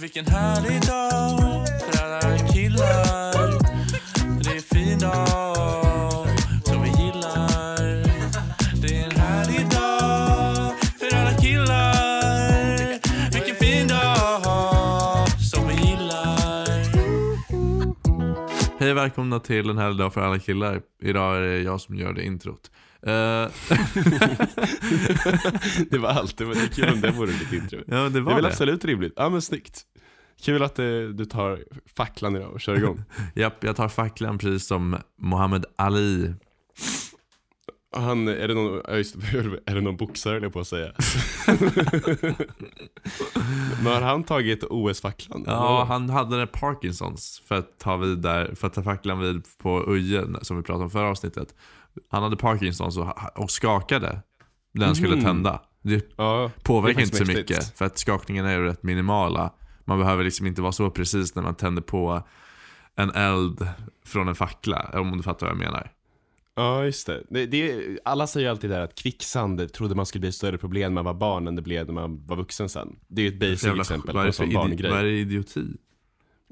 Vilken härlig dag för alla killar. Det är en fin dag som vi gillar. Det är en härlig dag för alla killar. Vilken fin dag som vi gillar. Hej och välkomna till en härlig dag för alla killar. Idag är det jag som gör det introt. Eh, det var allt, det var det kul om det vore ditt intro. ja, det Det var är väl det. absolut rimligt. Ja men snyggt. Kul att eh, du tar facklan idag och kör igång. Japp, jag tar facklan precis som Muhammad Ali. Han, är det någon, just, är det någon boxare jag på att säga. men har han tagit OS-facklan? Ja, han hade det Parkinsons för att ta vid där, för att ta facklan vid på Uje som vi pratade om förra avsnittet. Han hade Parkinsons och, och skakade när han skulle Mhm. tända. Det ja, påverkar Det inte så mycket för att skakningarna är rätt minimala. Man behöver liksom inte vara så precis när man tänder på en eld från en fackla, om du fattar vad jag menar. ja just det. det, det alla säger alltid där att kvicksand trodde man skulle bli ett större problem när man var barn än det blev när man var vuxen sen. Det är ju ett basic Jävla- exempel på en det sån barngrej. vad är det idioti?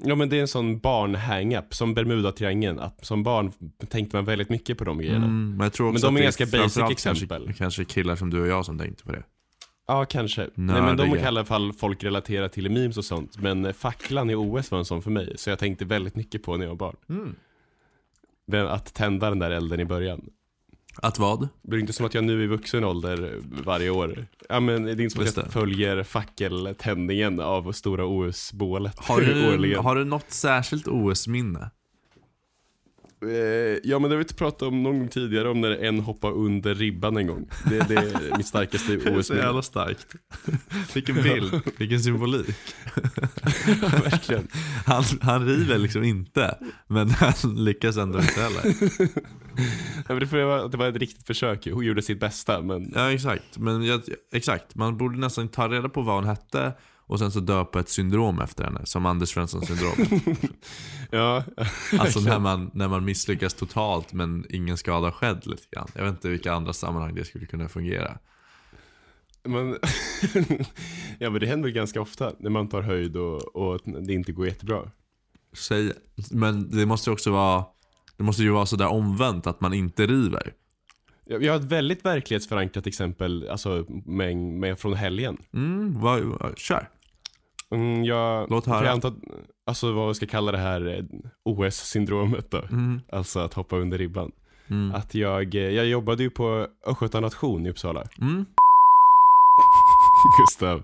Ja men det är en sån barn-hang-up, som Bermuda-triangeln. Att som barn tänkte man väldigt mycket på de grejerna. Mm, men jag tror Men de är det ganska basic exempel. Kanske, kanske killar som du och jag som tänkte på det. Ja, kanske. Nej men de kan i alla fall folk relatera till memes och sånt. Men eh, facklan i OS var en sån för mig. Så jag tänkte väldigt mycket på när jag var barn. Mm. Att tända den där elden i början. Att vad? Det blir inte som att jag nu i vuxen ålder eh, varje år. Ja men det är inte som att jag följer fackeltändningen av stora OS-bålet Har du, årligen. har du något särskilt OS-minne? Eh, Ja men det har vi inte pratat om någon gång tidigare om när en hoppade under ribban en gång. Det, det är mitt starkaste OS-minne. starkt. Vilken bild, vilken symbolik. Verkligen. Han, han river liksom inte, men han lyckas ändå inte heller. Ja, det, vara- det var ett riktigt försök, hon gjorde sitt bästa men Ja exakt, men jag, exakt. Man borde nästan ta reda på vad hon hette och sen så döpa ett syndrom efter henne, som Anders Svensson syndrom. ja. Alltså när man, när man misslyckas totalt men ingen skada skedd lite grann. Jag vet inte vilka andra sammanhang det skulle kunna fungera. Men, ja men det händer ganska ofta när man tar höjd och, och det inte går jättebra. Säg, men det måste också vara, det måste ju vara sådär omvänt att man inte river. Jag, jag har ett väldigt verklighetsförankrat exempel, alltså med, med från helgen. Mm, vad, vad- kör. Mm, jag, Låt höra. Jag antar, alltså vad vi ska kalla det här eh, OS-syndromet då. Mm, Alltså att hoppa under ribban. mm, Att jag, eh, jag jobbade ju på Östgöta nation i Uppsala. mm. Gustav.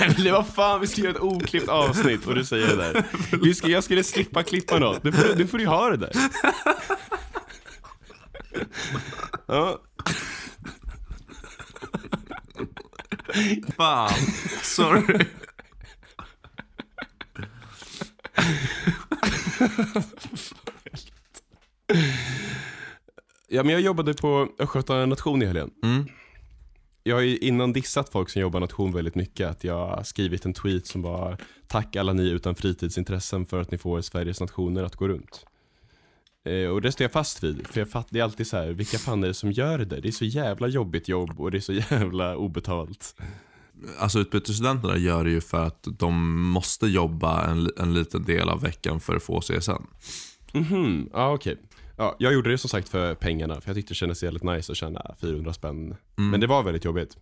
Eller vad fan, vi ska göra ett oklippt avsnitt och du säger det där. Vi ska, jag skulle slippa klippa något, nu får, du- nu får du ha det där. Ja, Fan, sorry. ja men jag jobbade på Östgöta nation i helgen. Mm. Jag har ju innan dissat folk som jobbar nation väldigt mycket. Att jag har skrivit en tweet som var Tack alla ni utan fritidsintressen för att ni får Sveriges nationer att gå runt. Eh, och det står jag fast vid. För jag fatt, det är alltid så här, vilka fan är det som gör det? Det är så jävla jobbigt jobb och det är så jävla obetalt. Alltså utbytesstudenterna gör det ju för att de måste jobba en, en liten del av veckan för att få CSN. Mhm, ja okej. Ja, jag gjorde det som sagt för pengarna, för jag tyckte det kändes jävligt nice att tjäna 400 spänn. Mm. Men det var väldigt jobbigt.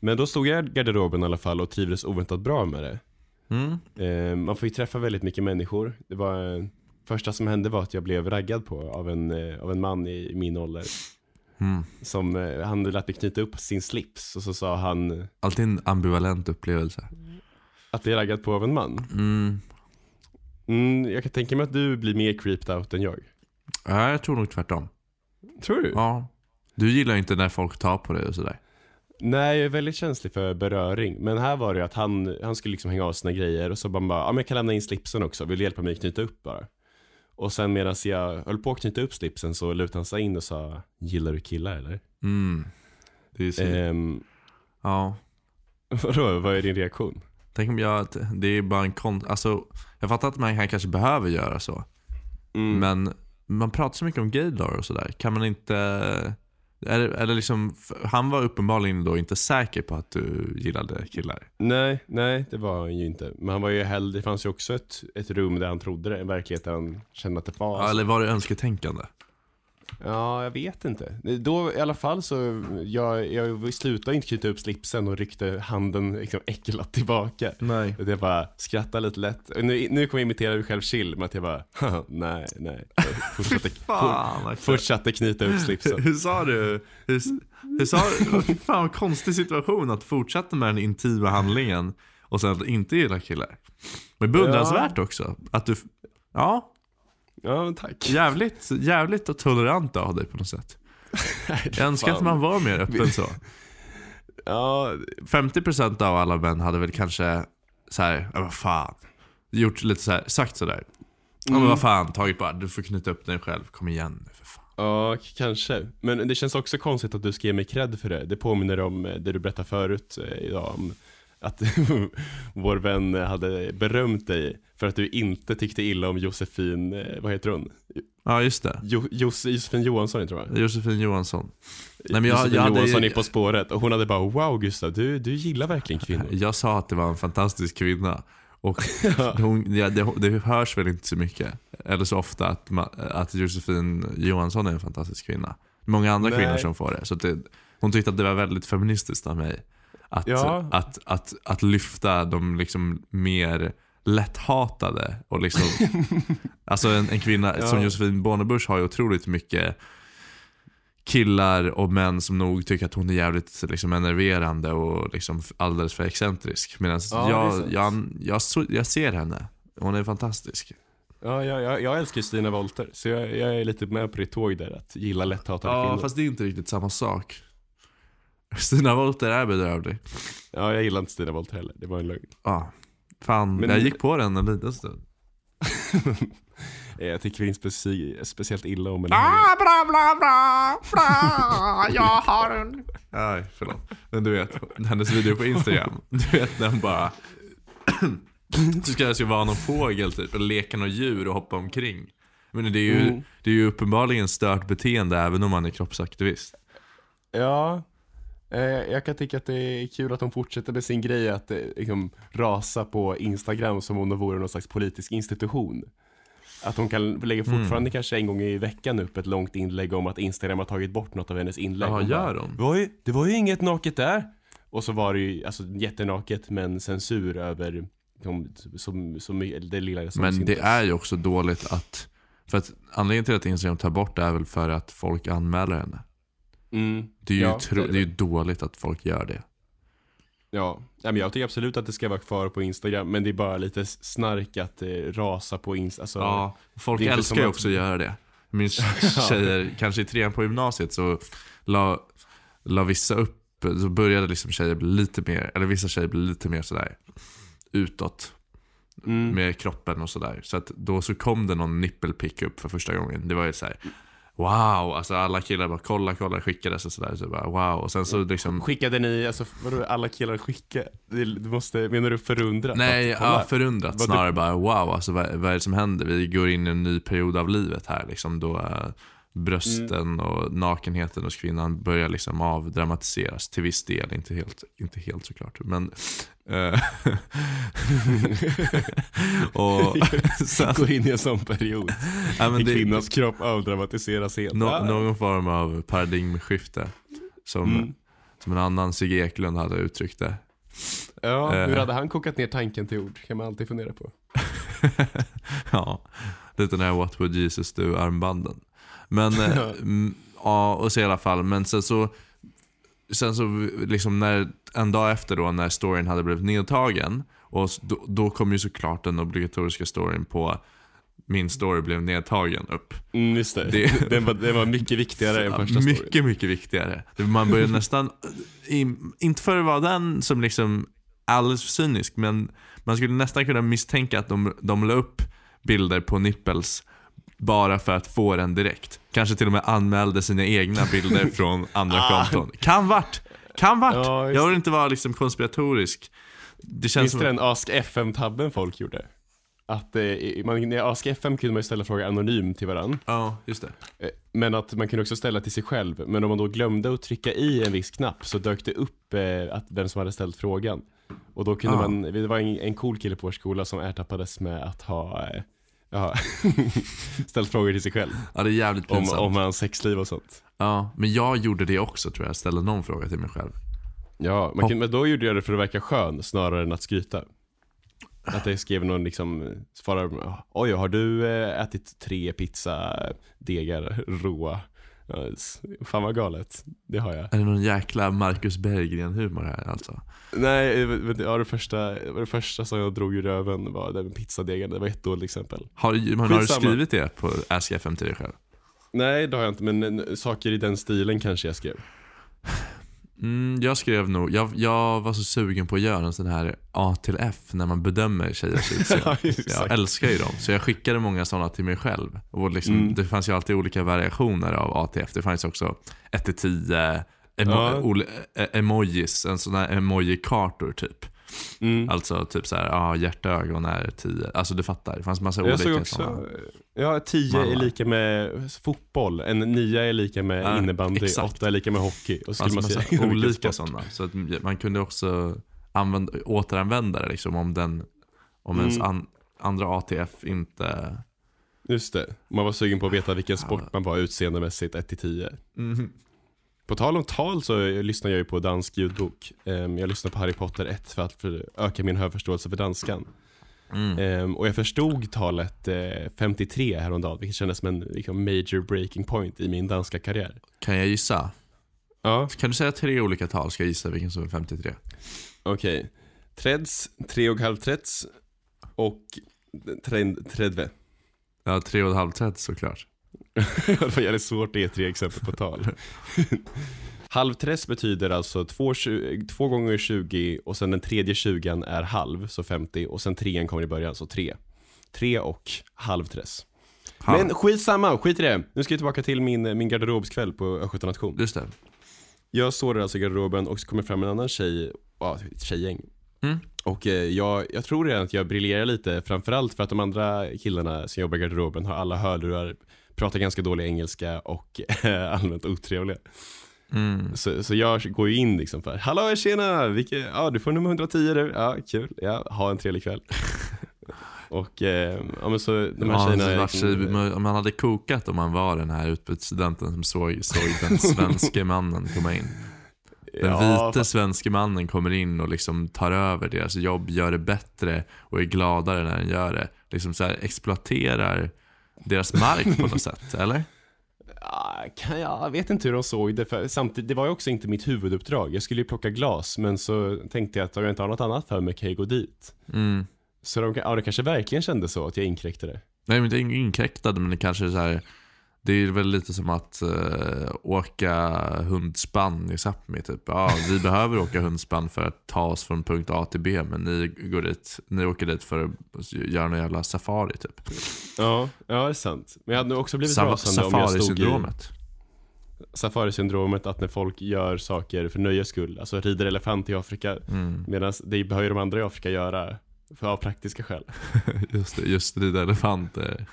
Men då stod jag i garderoben i alla fall och trivdes oväntat bra med det. Mm. Eh, man får ju träffa väldigt mycket människor. Det var, eh, första som hände var att jag blev raggad på av en, eh, av en man i min ålder. Mm. Som, eh, han lät mig knyta upp sin slips och så sa han Alltid en ambivalent upplevelse. att bli raggad på av en man. Mm. Mm, jag kan tänka mig att du blir mer creeped out än jag. Ja, jag tror nog tvärtom. Tror du? Ja. Du gillar inte när folk tar på dig och sådär. Nej, jag är väldigt känslig för beröring. Men här var det att han, han skulle liksom hänga av sina grejer och så bara, bara ja men jag kan lämna in slipsen också, vill du hjälpa mig att knyta upp bara? Och sen medan jag höll på att knyta upp slipsen så lutade han sig in och sa, gillar du killar eller? Mm. Det är så, Ehm, ja. vadå, vad är din reaktion? Tänk om jag, det är bara en kon... Alltså, jag fattar att man kanske behöver göra så. Mm. Men man pratar så mycket om gaydar och sådär. Kan man inte... Det liksom, han var uppenbarligen då inte säker på att du gillade killar. Nej, nej det var han ju inte. Men han var ju hellre, det fanns ju också ett, ett rum där han trodde det, en verklighet där han kände att det var. Ja, eller var det önsketänkande? Ja, jag vet inte. Då i alla fall så, jag, jag slutade inte knyta upp slipsen och ryckte handen liksom äcklat tillbaka. Nej. Jag bara skrattade lite lätt. Nu, nu kommer jag imitera mig själv chill med att jag bara, "Haha, nej, nej. Jag Fortsatte, Fan, fortsatte knyta upp slipsen. Hur sa du? Hur, hur sa du? Fan vad konstig situation att fortsätta med den intima handlingen och sen att inte gilla killar. Men beundransvärt också. Att du, ja, Ja, tack. jävligt, jävligt och tolerant av dig på något sätt. Jag önskar att man var mer öppen så. Ja, 50% av alla män hade väl kanske så här, ja, vad fan. Gjort lite så här, sagt sådär. Ja men vad fan, tagit bara, du får knyta upp dig själv, kom igen nu för fan. Ja, kanske. Men det känns också konstigt att du ska ge mig cred för det. Det påminner om eh, det du berättade förut eh, idag om att vår vän hade berömt dig för att du inte tyckte illa om Josefin, eh, vad heter hon? Ja just det. Jo, Jos, Josefin Johansson tror jag. Josefin Johansson. Nej, men jag- Josefin jag hade- Johansson är På spåret och hon hade bara wow Gustav, du, du gillar verkligen kvinnor. Jag sa att det var en fantastisk kvinna. Och hon, ja, det, det hörs väl inte så mycket, eller så ofta, att, ma- att Josefin Johansson är en fantastisk kvinna. Många andra Nej. kvinnor som får det. Så det, hon tyckte att det var väldigt feministiskt av mig. Att, Ja. att, att, att lyfta de liksom mer lätthatade. Och liksom, alltså en, en kvinna Ja. som Josefin Bornebusch har ju otroligt mycket killar och män som nog tycker att hon är jävligt liksom, enerverande och liksom alldeles för excentrisk. Medan Ja, jag, jag, jag, jag ser henne. Hon är fantastisk. Ja, jag, jag, jag älskar Stina Wolter, så jag, jag är lite med på ditt tåg där, att gilla lätthatade Ja, kvinnor. fast det är inte riktigt samma sak. Stina Wolter är bedrövlig. Ja, jag gillar inte Stina Wolter heller, det var en lögn. Ja. Fan, Men- jag gick på den en liten stund. Jag tycker inte speci speciellt illa om henne. Ah, bra, bra, bra, bra, jag har en... Nej, förlåt. Men du vet, hennes video på Instagram. Du vet den bara... Så ska ju vara någon fågel typ, och leka något djur och hoppa omkring. Men det är ju, Mm. det är ju uppenbarligen stört beteende även om man är kroppsaktivist. Ja, jag kan tycka att det är kul att de fortsätter med sin grej att eh, liksom, rasa på Instagram som om de vore någon slags politisk institution. Att hon kan lägga fortfarande kanske en gång i veckan upp ett långt inlägg om att Instagram har tagit bort något av hennes inlägg. Ja, Hon gör hon? Det var, ju, det var ju inget naket där. Och så var det ju alltså, jättenaket men censur över de, som, som, det lilla som Men det syntes. är ju också dåligt att... För att anledningen till att Instagram tar bort det är väl för att folk anmäler henne. Mm, Det är ju, ja, tro, är det är ju dåligt att folk gör det. Ja, men jag tycker absolut att det ska vara kvar på Instagram, men det är bara lite snark att eh, rasa på Instagram. Alltså, Ja, folk det är älskar ju också att göra det. Min tjejer, kanske i trean på gymnasiet så la, la vissa upp, så började liksom tjejer bli lite mer, eller vissa tjejer bli lite mer sådär utåt mm, med kroppen och sådär. Så att då så kom det någon nippelpick upp för första gången. Det var ju såhär Wow, alltså alla killar bara kolla, kolla, skickades och sådär. Så bara, wow, och sen så liksom Skickade ni, alltså vadå alla killar skicka? Det- Du måste, menar du förundrat? Nej, Att, ja, förundrat snarare bara wow, alltså, vad, vad är det som händer? Vi går in i en ny period av livet här liksom då eh, brösten Mm. och nakenheten hos kvinnan börjar liksom avdramatiseras till viss del, inte helt, inte helt såklart. Men, eh, och sen, Går in i en sån period. ja, men kvinnans kropp avdramatiseras helt. nå, Ah. någon form av paradigmskifte som, Mm. som en annan Sigge Eklund hade uttryckt det. Ja, Eh. hur hade han kokat ner tanken till ord? Kan man alltid fundera på. ja, lite den här What would Jesus do armbanden. Men, eh, ja, och så i alla fall, men sen så, sen så liksom när, en dag efter då när storyn hade blivit nedtagen, och då, då kom ju såklart den obligatoriska storyn på min story blev nedtagen upp. Mm, just det. Det- Den, var, den var mycket viktigare än första storyn. mycket, mycket viktigare. Man började nästan, i, inte för att vara den som liksom alldeles för cynisk, men man skulle nästan kunna misstänka att de, de la upp bilder på nipples bara för att få den direkt. Kanske till och med anmälde sina egna bilder från andra Ah. konton. Kan vart! Kan vart! Ja, Jag vill inte vara liksom konspiratorisk. Det känns Minns som... du den Ask FM-tabben folk gjorde? att eh, man, i Ask FM kunde man ju ställa frågor anonymt till varandra. Ja, just det. Eh, Men att man kunde också ställa till sig själv. Men om man då glömde att trycka i en viss knapp så dök det upp eh, att vem som hade ställt frågan. Och då kunde Ah. man, det var en, en cool kille på vår skola som ertappades med att ha eh, ja, ställt frågor till sig själv. Ja, det är jävligt Om, pinsamt. om hans sexliv och sånt. Ja, men jag gjorde det också tror jag. Ställde någon fråga till mig själv. Ja, man kan, men då gjorde jag det för att verka skön snarare än att skryta. Att jag skrev någon liksom, svarar, oj har du eh, ätit tre pizzadegar råa? Ja, Fan vad galet, det har jag. Är det någon jäkla Marcus Berggren-humor här alltså? Nej, eh, du, ja, det, första, det första som jag drog ur röven var det med pizzadegar, det var ett dåligt exempel. Har, men har du skrivit det på Ask FM till dig själv? Nej, det har jag inte, men eh, saker i den stilen kanske jag skrev. Mm, jag skrev nog, jag, jag var så sugen på att göra en sån här A till F när man bedömer tjejers utseende. Ja, jag älskar ju dem, så jag skickade många sådana till mig själv. Och liksom, Mm. Det fanns ju alltid olika variationer av A till F. Det fanns också 1 till 10, emo, Ja. e- emojis, en sån här emoji-kartor typ. Mm. Alltså typ såhär, ja hjärtögon är 10. Alltså du fattar, det fanns massa Jag såg olika också, sådana. ja 10 är lika med fotboll, en 9 är lika med Ja, innebandy, exakt. 8 är lika med hockey. Och så Alltså man massa olika sådana. Så att man kunde också använda, återanvända det liksom om den, om ens Mm. an, andra ATF inte... Just det, man var sugen på att veta vilken sport man var utseendemässigt 1-10. På tal om tal så lyssnar jag ju på dansk ljudbok. Ehm, Jag lyssnar på Harry Potter 1 för att öka min hörförståelse för danskan. Mm. Ehm, Och jag förstod talet eh, 53 häromdagen, vilket kändes som en liksom, major breaking point i min danska karriär. Kan jag gissa? Ja, Kan du säga tre olika tal? Ska jag gissa vilken som är 53? okej. Treds, tre och halv treds och tred, tredve. Ja, tre och ett halvt rätt såklart. Det var jävligt svårt att ge tre exempel på tal. Halvträss betyder alltså två, gånger 20 och sen den tredje 20 är halv, så 50 och sen trean kommer i början, så tre. Tre och halvträss. Halv. Men skitsamma, skit i det. Nu ska jag tillbaka till min, min garderobskväll på Östgöta nation. Just det. Jag står där alltså i garderoben och så kommer fram en annan tjej, ja, ett tjejgäng. Mm. Och eh, jag, jag tror redan att jag briljerar lite, framförallt för att de andra killarna som jobbar i garderoben har alla hörlurar, pratar ganska dålig engelska och allmänt otrevliga. Mm. Så, så jag går ju in liksom för, hallå tjena, vilket, ja du får nummer 110 du, ja kul, ja ha en trevlig kväll. och eh, ja men så de här Ja, tjejerna, liksom, man- man hade kokat om man var den här utbytesstudenten som såg, såg den svenske mannen komma in. Den ja, vite svenske mannen kommer in och liksom tar över deras jobb, gör det bättre och är gladare när den gör det. Liksom så här exploaterar deras mark på något sätt, eller? Jag, vet inte hur de såg det, för samtidigt, det var ju också inte mitt huvuduppdrag. Jag skulle ju plocka glas, men så tänkte jag att om jag inte har något annat för mig kan jag gå dit. Mm. Så de, ja, det kanske verkligen kände så, att jag inkräktade. Nej men är inkräktade men det kanske är så här. Det är väl lite som att eh, åka hundspann i Sápmi typ. Ja, vi behöver åka hundspann för att ta oss från punkt A till B men ni, går dit, ni åker dit för att göra någon jävla safari typ. Ja, ja det är sant. Men jag hade nog också blivit Sa- rasande om jag stod i Safari-syndromet. att när folk gör saker för nöjes skull, alltså rider elefant i Afrika, Mm. medan det behöver de andra i Afrika göra, för av praktiska skäl. Just det, just rida elefant är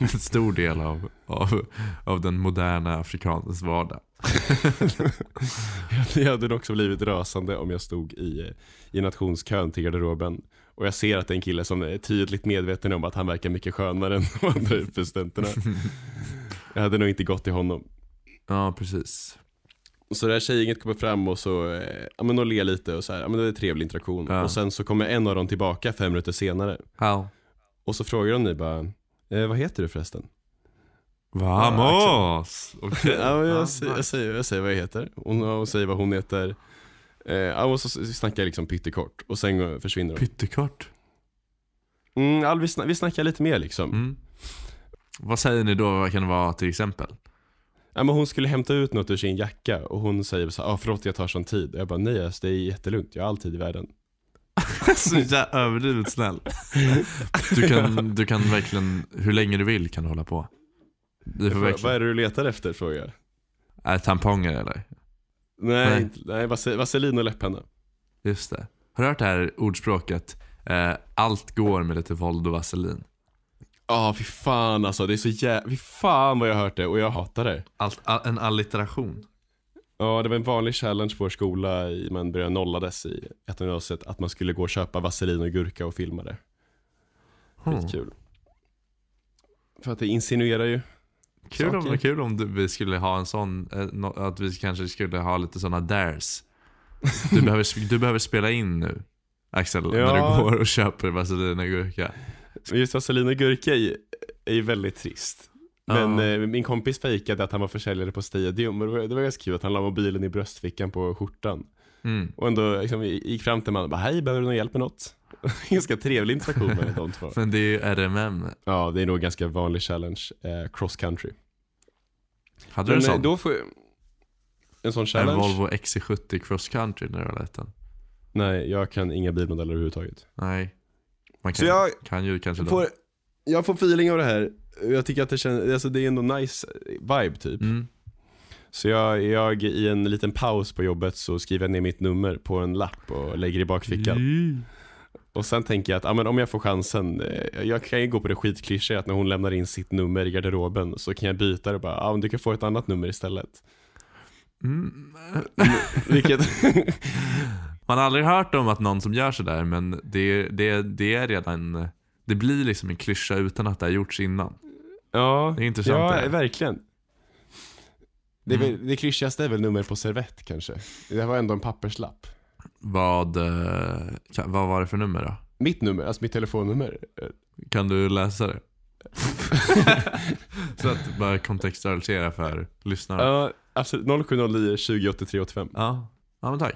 en stor del av, av, av den moderna afrikanens vardag. Jag hade nog också blivit rasande om jag stod i, i nationskön till garderoben och jag ser att det är en kille som är tydligt medveten om att han verkar mycket skönare än de andra utbytesstudenterna. Jag hade nog inte gått till honom. Ja, precis. Så det här tjejgänget kommer fram och så, eh, ja men de ler lite och så här, ja men det är en trevlig interaktion. Ja. Och sen så kommer en av dem tillbaka fem minuter senare. How? Och så frågar de mig bara, eh, vad heter du förresten? Vamos! Ja, men jag, Ja, säger, jag, säger, jag säger vad jag heter. Hon, hon säger vad hon heter. Eh, ja, och så snackar jag liksom pyttekort och sen försvinner de. Pyttekort. Mm, ja, vi, snack, vi snackar lite mer liksom. Mm. Vad säger ni då, vad kan det vara till exempel? Ja, men hon skulle hämta ut något ur sin jacka och hon säger så här, ah, förlåt jag tar sån tid. Och jag bara, nej alltså, det är jättelugnt, jag har all tid i världen. Så jävla överdrivet snäll. Du kan, du kan verkligen, hur länge du vill kan du hålla på. Du får Vad verkligen, är det du letar efter frågar jag. är tamponger eller? Nej, Nej. nej vas- vaselin och läpppenna. Just det. Har du hört det här ordspråket? Eh, allt går med lite våld och vaselin. Ja, fy fan alltså. Det är så jävla... Fy fan vad jag har hört det och jag hatar det. Allt, all, en allitteration. Ja, det var en vanlig challenge på vår skola i man började nollades i ettan gymnasiet att man skulle gå och köpa vaselin och gurka och filma det. Hmm. Skitkul. För att det insinuerar ju. Kul om, kul om du, vi skulle ha en sån, eh, att vi kanske skulle ha lite såna dares. Du behöver, du behöver spela in nu, Axel, när Ja. du går och köper vaselin och gurka. Men just vaselin och gurka är ju, är ju väldigt trist. Men Ja. eh, min kompis fejkade att han var försäljare på Stadium och det var, det var ganska kul att han la mobilen i bröstfickan på skjortan. Mm. Och ändå liksom, gick fram till mannen och bara hej, behöver du någon hjälp med något? ganska trevlig interaktion med de två. Men det är ju RMM. Ja, det är nog ganska vanlig challenge, eh, cross country. Hade du en eh, sån? då får. En sån En challenge? Volvo XC70 cross country när du var liten? Nej, jag kan inga bilmodeller överhuvudtaget. Nej. Man Så kan, jag kan ju kanske får, jag får feeling av det här. Jag tycker att det känns, alltså det är ändå nice vibe typ. Mm. Så jag, jag i en liten paus på jobbet så skriver jag ner mitt nummer på en lapp och lägger i bakfickan. Mm. Och sen tänker jag att ja, men om jag får chansen, eh, jag kan ju gå på det skitklyschiga att när hon lämnar in sitt nummer i garderoben så kan jag byta det och bara, men du kan få ett annat nummer istället. Mm. Vilket, Man har aldrig hört om att någon som gör sådär men det, det, det är redan, det blir liksom en klyscha utan att det har gjorts innan. ja, Det är intressant ja det verkligen. Det, Mm. det klyschigaste är väl nummer på servett kanske. Det var ändå en papperslapp. Vad, eh, vad var det för nummer då? Mitt nummer, alltså mitt telefonnummer. Kan du läsa det? Så att bara kontextualisera för lyssnarna. Ja, absolut. 0709 20 83 85. Ja, ja men tack.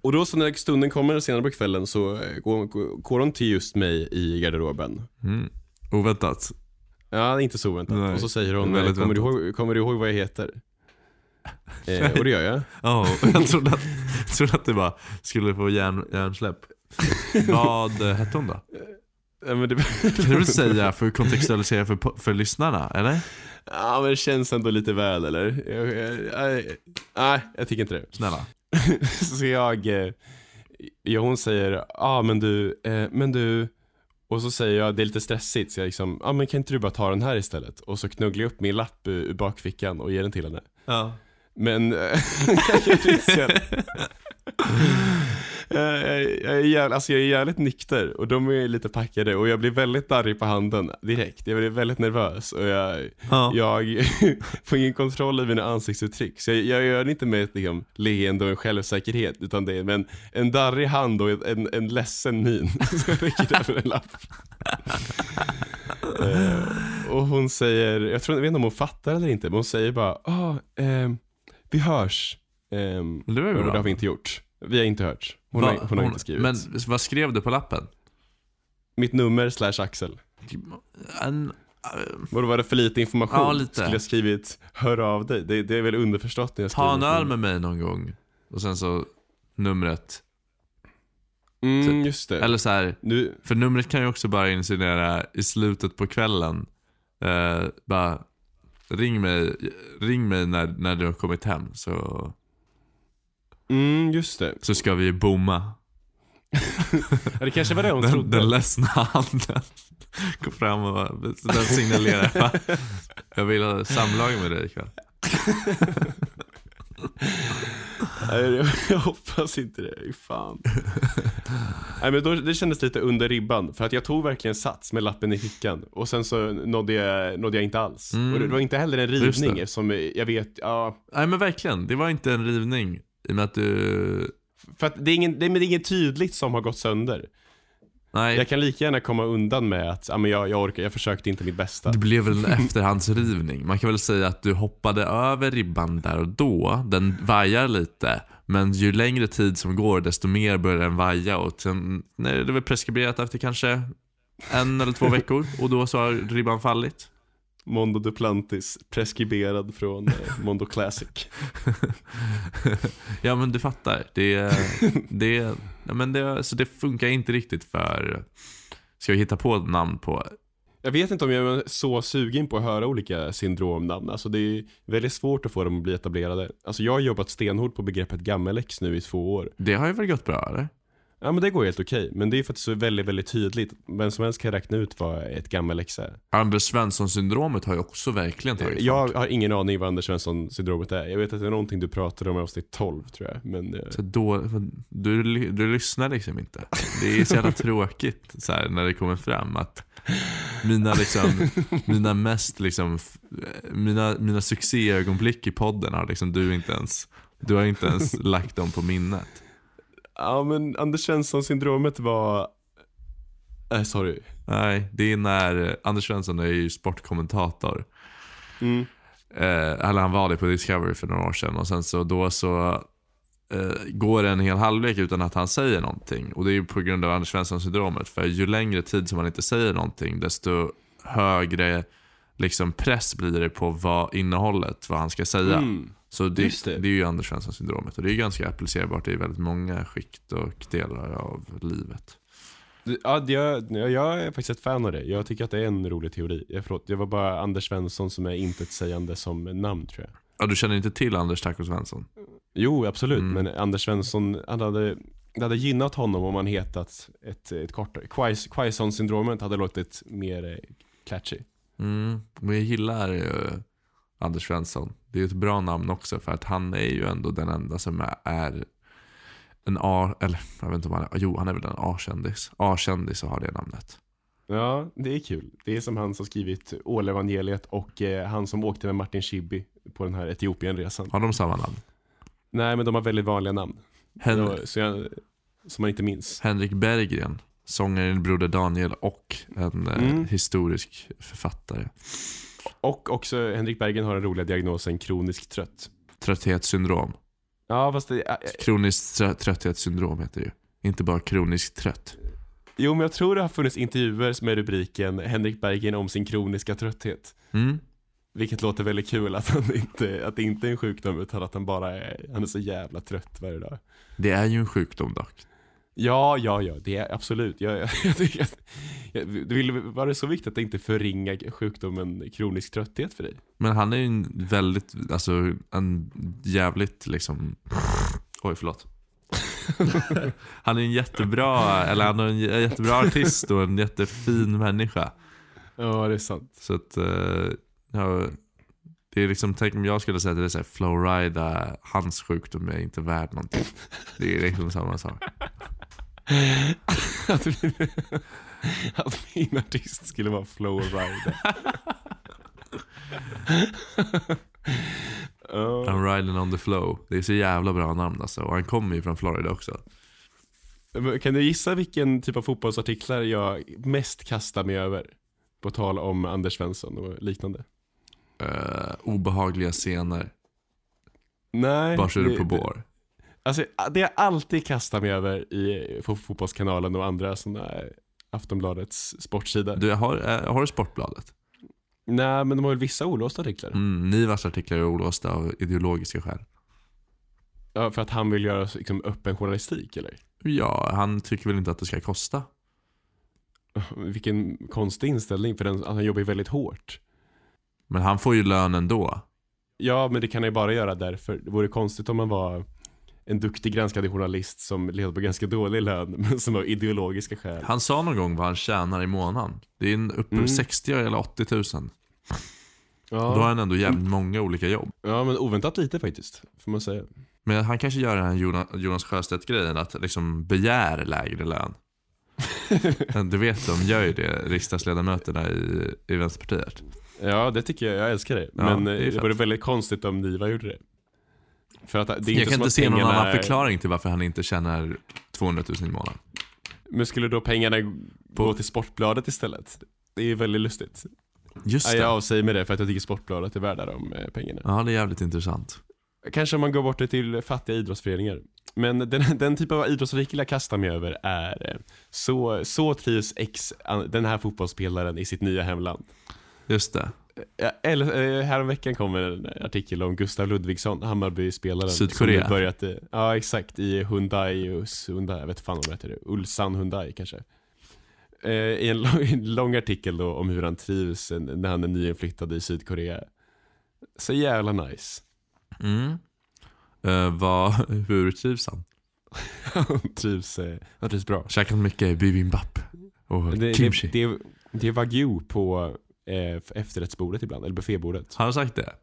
Och då så när stunden kommer senare på kvällen så eh, går, går, hon till just mig i garderoben. Mm. Oväntat. Ja, inte så oväntat. Nej, Och så säger hon, eh, kommer du, ihåg, kommer du ihåg vad jag heter? Eh, och det gör jag. Ja, jag trodde att, jag trodde att du bara skulle få hjärn, hjärnsläpp. Vad eh, hette hon då? Ja, men det, Kan du väl säga för att kontextualisera för, för lyssnarna, eller? ja, men det känns ändå lite väl eller? Jag, jag, jag, nej, jag tycker inte det. Snälla. så jag, eh, ja, hon säger, ja ah, men du, eh, men du, och så säger jag, det är lite stressigt, så jag liksom, ja ah, men kan inte du bara ta den här istället? Och så knugglar jag upp min lapp ur, ur bakfickan och ger den till henne. Ja. Men, eh, jag säga- jag, är jävligt, alltså jag är jävligt nykter och de är lite packade och jag blir väldigt darrig på handen direkt. Jag blir väldigt nervös och jag, Ja. jag får ingen kontroll över mina ansiktsuttryck. Så jag, jag gör det inte med ett liksom, leende och en självsäkerhet utan det är med en, en darrig hand och en, en ledsen min. Så räcker över en lapp. Eh, och hon säger, jag, tror, jag vet inte om hon fattar eller inte, men hon säger bara ah, ehm, vi hörs. Men det var ju bra. det har vi inte gjort. Vi har inte hört. Hon, Va- har, hon har inte skrivit. Men vad skrev du på lappen? Mitt nummer slash Axel. En, Vad var det för lite information? Ja, lite. Skulle jag skrivit hör av dig? Det, det är väl underförstått när jag skriver ta en öl med mig någon gång. Och sen så numret. Mm, typ. just det. Eller så här, Nu, för numret kan ju också bara insinuera i slutet på kvällen. Eh, bara ring mig, ring mig när, när du har kommit hem så, mm, just det. så ska vi bomma. Ja, det kanske var det hon Den, trodde. den ledsna handen går fram och den signalerar. Va? Jag vill ha samlag med dig ikväll. Nej, jag, hoppas inte det. Fan. Nej, men då, det kändes lite under ribban. För att jag tog verkligen sats med lappen i fickan. Och sen så nådde jag, nådde jag inte alls. Mm. Och det var inte heller en rivning det. eftersom jag vet, ja. Nej men verkligen, det var inte en rivning. I och med att du... För att det är, ingen, det, är, inget tydligt som har gått sönder. Nej, Jag kan lika gärna komma undan med att, ja men jag, jag orkar, jag försökte inte mitt bästa. det blev väl en efterhandsrivning. Man kan väl säga att du hoppade över ribban där och då. Den vajar lite. Men ju längre tid som går desto mer börjar den vaja och sen nej, det är väl preskriberat efter kanske en eller två veckor och då så har ribban fallit. Mondo Duplantis, preskriberad från eh, Mondo Classic. ja men du fattar. Det, det, ja, men det, så det funkar inte riktigt för... Ska vi hitta på namn på... Jag vet inte om jag är så sugen på att höra olika syndromnamn. Alltså det är väldigt svårt att få dem att bli etablerade. Alltså jag har jobbat stenhårt på begreppet gammelex nu i två år. Det har ju väl gått bra eller? Ja men det går helt okej, men det är för att det är så väldigt, väldigt tydligt. Vem som helst kan räkna ut vad ett gammel ex är. Anders Svensson-syndromet har ju också verkligen tagit. Jag har ingen aning vad Anders Svensson-syndromet är. Jag vet att det är någonting du pratade om i avsnitt 12 tror jag. Men eh, Så då, du, du lyssnar liksom inte. Det är så jävla tråkigt så här, när det kommer fram att mina, liksom, mina mest liksom, f- mina, mina succéögonblick i podden har liksom du inte ens, du har inte ens lagt dem på minnet. Ja men Anders Svensson-syndromet var... Äh, sorry. Nej, det är när Anders Svensson är ju sportkommentator. Mm. Eh, eller han var det på Discovery för några år sedan och sen så då så eh, går det en hel halvlek utan att han säger någonting. Och det är ju på grund av Anders Svensson-syndromet. För ju längre tid som han inte säger någonting desto högre liksom, press blir det på vad innehållet, vad han ska säga. Mm. Så det, Just det. det. är ju Anders Svensson-syndromet och det är ganska applicerbart i väldigt många skikt och delar av livet. Ja, jag, jag jag är faktiskt ett fan av det. Jag tycker att det är en rolig teori. Jag, förlåt, det var bara Anders Svensson som är intetsägande som namn tror jag. Ja, du känner inte till Anders Taco Svensson? Jo, absolut. Mm. Men Anders Svensson, han hade, det hade gynnat honom om han hetat ett, ett kortare. Quais- Quaison-syndromet hade låtit mer eh, catchy. Mm, men jag gillar ju Anders Svensson. Det är ett bra namn också för att han är ju ändå den enda som är, en A, eller jag vet inte om han är, jo han är väl en A-kändis. A-kändis och har det namnet. Ja, det är kul. Det är som han som skrivit Ålevangeliet och eh, han som åkte med Martin Schibbye på den här Etiopienresan. Har de samma namn? Nej, men de har väldigt vanliga namn. Hen- så jag, som man inte minns. Henrik Berggren, sångaren Broder Daniel och en eh, Mm. historisk författare. Och också Henrik Bergen har den roliga diagnosen kronisk trött. Trötthetssyndrom. Ja, fast det, äh, Kroniskt trö- trötthetssyndrom heter det ju. Inte bara kroniskt trött. Jo, men jag tror det har funnits intervjuer med rubriken Henrik Bergen om sin kroniska trötthet. Mm. Vilket låter väldigt kul att, han inte, att det inte är en sjukdom utan att han bara är, han är så jävla trött varje dag. Det är ju en sjukdom dock. Ja, ja, ja, det är absolut. Jag, jag, jag jag, det vill vara det så viktigt att inte förringa sjukdomen kronisk trötthet för dig. Men han är ju en väldigt, alltså en jävligt liksom, oj förlåt. han är en jättebra, eller han är en jättebra artist och en jättefin människa. Ja, det är sant. Så att, eh, ja, det är liksom, tänk om jag skulle säga att det är så här, Flowrida, hans sjukdom är inte värd någonting. Det är liksom samma sak. Att, min, att min artist skulle vara Flowrider. Ja. I'm riding on the flow. Det är så jävla bra namn alltså. Och han kommer ju från Florida också. Kan du gissa vilken typ av fotbollsartiklar jag mest kastar mig över? På tal om Anders Svensson och liknande. Eh, obehagliga scener. Nej. Du det- på bår? Alltså, det jag alltid kastar mig över i Fo- Fotbollskanalen och andra sådana här Aftonbladets sportsida. Du, har, eh, har du Sportbladet? Nej, men de har väl vissa olåsta artiklar. Mm, Nivas artiklar är olåsta av ideologiska skäl. Ja, för att han vill göra liksom, öppen journalistik, eller? Ja, han tycker väl inte att det ska kosta. Vilken konstig inställning, för den, han jobbar ju väldigt hårt. Men han får ju lön ändå. Ja, men det kan han ju bara göra därför. Det vore konstigt om man var en duktig granskande journalist som levde på ganska dålig lön, men som har ideologiska skäl. Han sa någon gång vad han tjänar i månaden. Det är en uppe Mm. 60 eller 80 tusen. Då har Ja, han ändå jävligt många olika jobb. ja, men oväntat lite faktiskt, får man säga. Men han kanske gör den här Jonas, Sjöstedt-grejen, att liksom begär lägre lön. Du vet, de gör ju det, riksdagsledamöterna i, i Vänsterpartiet. Ja, det tycker jag. Jag älskar det. Ja, men det eh, det vore väldigt konstigt om Niva gjorde det. För att det är inte Jag kan inte se någon annan förklaring till varför han inte tjänar 200 000 i månaden. Men skulle då pengarna gå till Sportbladet istället? Det är väldigt lustigt. Just det. jag avsäger mig det för att jag tycker Sportbladet är värda de eh, pengarna. Ja, det är jävligt intressant. Kanske om man går bort det till fattiga idrottsföreningar. Men den, den typ av idrottsartikel jag kastar mig över är eh, så, så trivs X, den här fotbollsspelaren i sitt nya hemland. Just det. Eller, eh, häromveckan kom en artikel om Gustav Ludvigsson, Hammarby-spelaren. Sydkorea. Börjat, ja exakt, i Hyundai, Hyundai, jag vet fan om det heter Ulsan Hyundai kanske. Eh, I en lång, en lång artikel då om hur han trivs när han är nyinflyttad i Sydkorea. Så jävla nice. Mm. Eh, vad, hur trivs han? Han trivs, eh, han trivs bra. Käkat mycket bibimbap och Det, kimchi. det, det, det är wagyu på eh, efterrättsbordet ibland, eller buffébordet. Har han sagt det?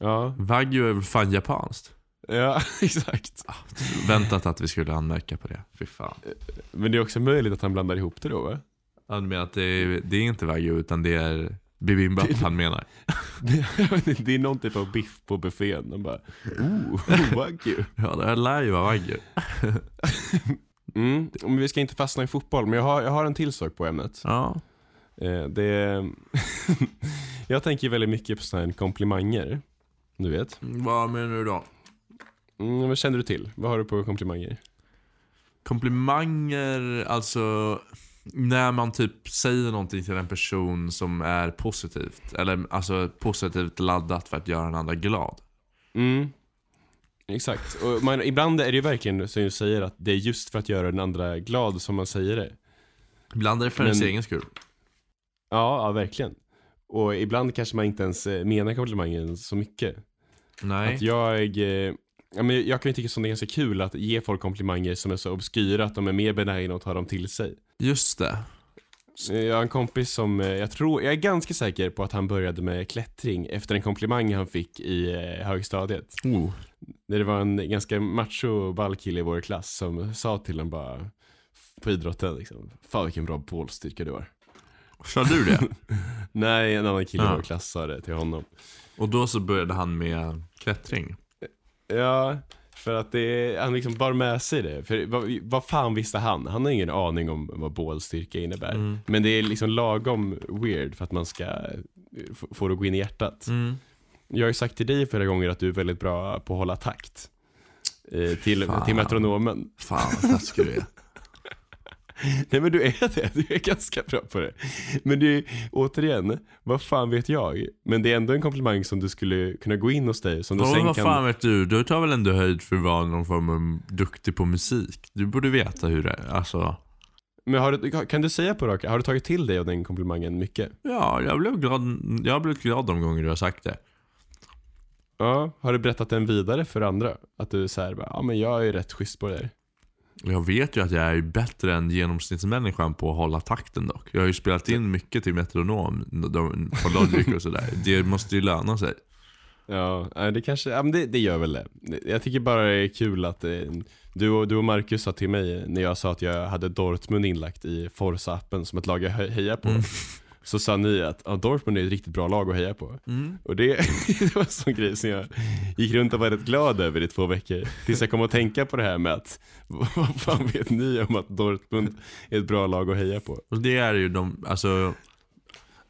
Ja, Wagyu är väl fan japanskt? ja exakt. Väntat att vi skulle anmärka på det. Fy fan. Men det är också möjligt att han blandar ihop det då va? Ja, du menar att det är, det är inte wagyu utan det är bibimbap han menar? Det, det är någon typ av biff på buffén. De bara, oh, wagyu. Ja, det här lär ju vara wagyu. Mm, vi ska inte fastna i fotboll, men jag har, jag har en till sak på ämnet. Ja. Eh, det, jag tänker väldigt mycket på sådana här komplimanger. Du vet. Vad menar du då? Mm, vad känner du till? Vad har du på komplimanger? Komplimanger, alltså när man typ säger någonting till en person som är positivt. Eller alltså positivt laddat för att göra en annan glad. Mm. Exakt. Och man, ibland är det ju verkligen som du säger att det är just för att göra den andra glad som man säger det. Ibland är det för ens egen skull. Ja, ja verkligen. Och ibland kanske man inte ens eh, menar komplimangen så mycket. Nej. Att jag, eh, ja, men jag kan ju tycka som det är ganska kul att ge folk komplimanger som är så obskyra att de är mer benägna att ta dem till sig. Just det. Eh, Jag har en kompis som, jag tror, jag är ganska säker på att han började med klättring efter en komplimang han fick i högstadiet. Oh. När det var en ganska macho ball kille i vår klass som sa till honom bara på idrotten liksom, Fan vilken bra bålstyrka du har. Sa du det? Nej, en annan kille i Ja. vår klass sa det till honom. Och då så började han med klättring. Ja, för att det är, han liksom bar med sig det. För vad, vad fan visste han? Han har ingen aning om vad bålstyrka innebär. Mm. Men det är liksom lagom weird för att man ska få- det att gå in i hjärtat. Mm. Jag har ju sagt till dig flera gånger att du är väldigt bra på att hålla takt. Eh, till, Fan. till metronomen. Fan vad taskig du är. Nej men du är det, du är ganska bra på det. Men är återigen, vad fan vet jag? Men det är ändå en komplimang som du skulle kunna gå in hos dig. Som du Och sen vad kan... fan vet du? Du tar väl ändå höjd för att vara någon form av duktig på musik? Du borde veta hur det är. Alltså, Men har du, kan du säga på rak har du tagit till dig av den komplimangen mycket? ja, jag blev glad. Jag har blivit glad de gånger du har sagt det. Ja, har du berättat den vidare för andra? Att du säger ja men jag är rätt schysst på det där. Jag vet ju att jag är bättre än genomsnittsmänniskan på att hålla takten dock. Jag har ju spelat in mycket till metronom på Logic och sådär. Det måste ju löna sig. Ja, det kanske, ja men det, det gör väl det. Jag tycker bara det är kul att eh, du, och, du och Marcus sa till mig när jag sa att jag hade Dortmund inlagt i Forza-appen som ett lag jag he- hejar på. Mm. Så sa ni att ja, Dortmund är ett riktigt bra lag att heja på. Mm. Och det, det var en sån grej som jag gick runt och var rätt glad över i två veckor. Tills jag kom att tänka på det här med att, vad fan vet ni om att Dortmund är ett bra lag att heja på? Och det är ju de, alltså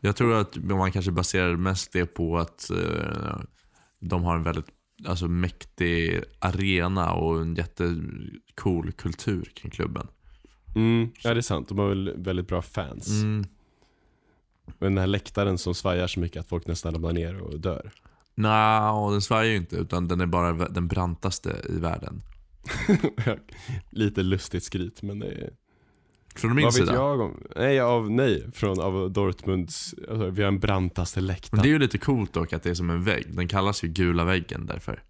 Jag tror att man kanske baserar mest det på att eh, de har en väldigt alltså, mäktig arena och en jättecool kultur kring klubben. Mm, ja det är sant, de har väl väldigt bra fans. Mm. Och den här läktaren som svajar så mycket att folk nästan ramlar ner och dör. Nja, den svajar ju inte utan den är bara den brantaste i världen. Lite lustigt skryt men det är... Från min Vad vet sida. jag om? Nej, av, nej, från av Dortmunds, alltså, vi har den brantaste Men läktaren. det är ju lite coolt dock att det är som en vägg. Den kallas ju gula väggen därför.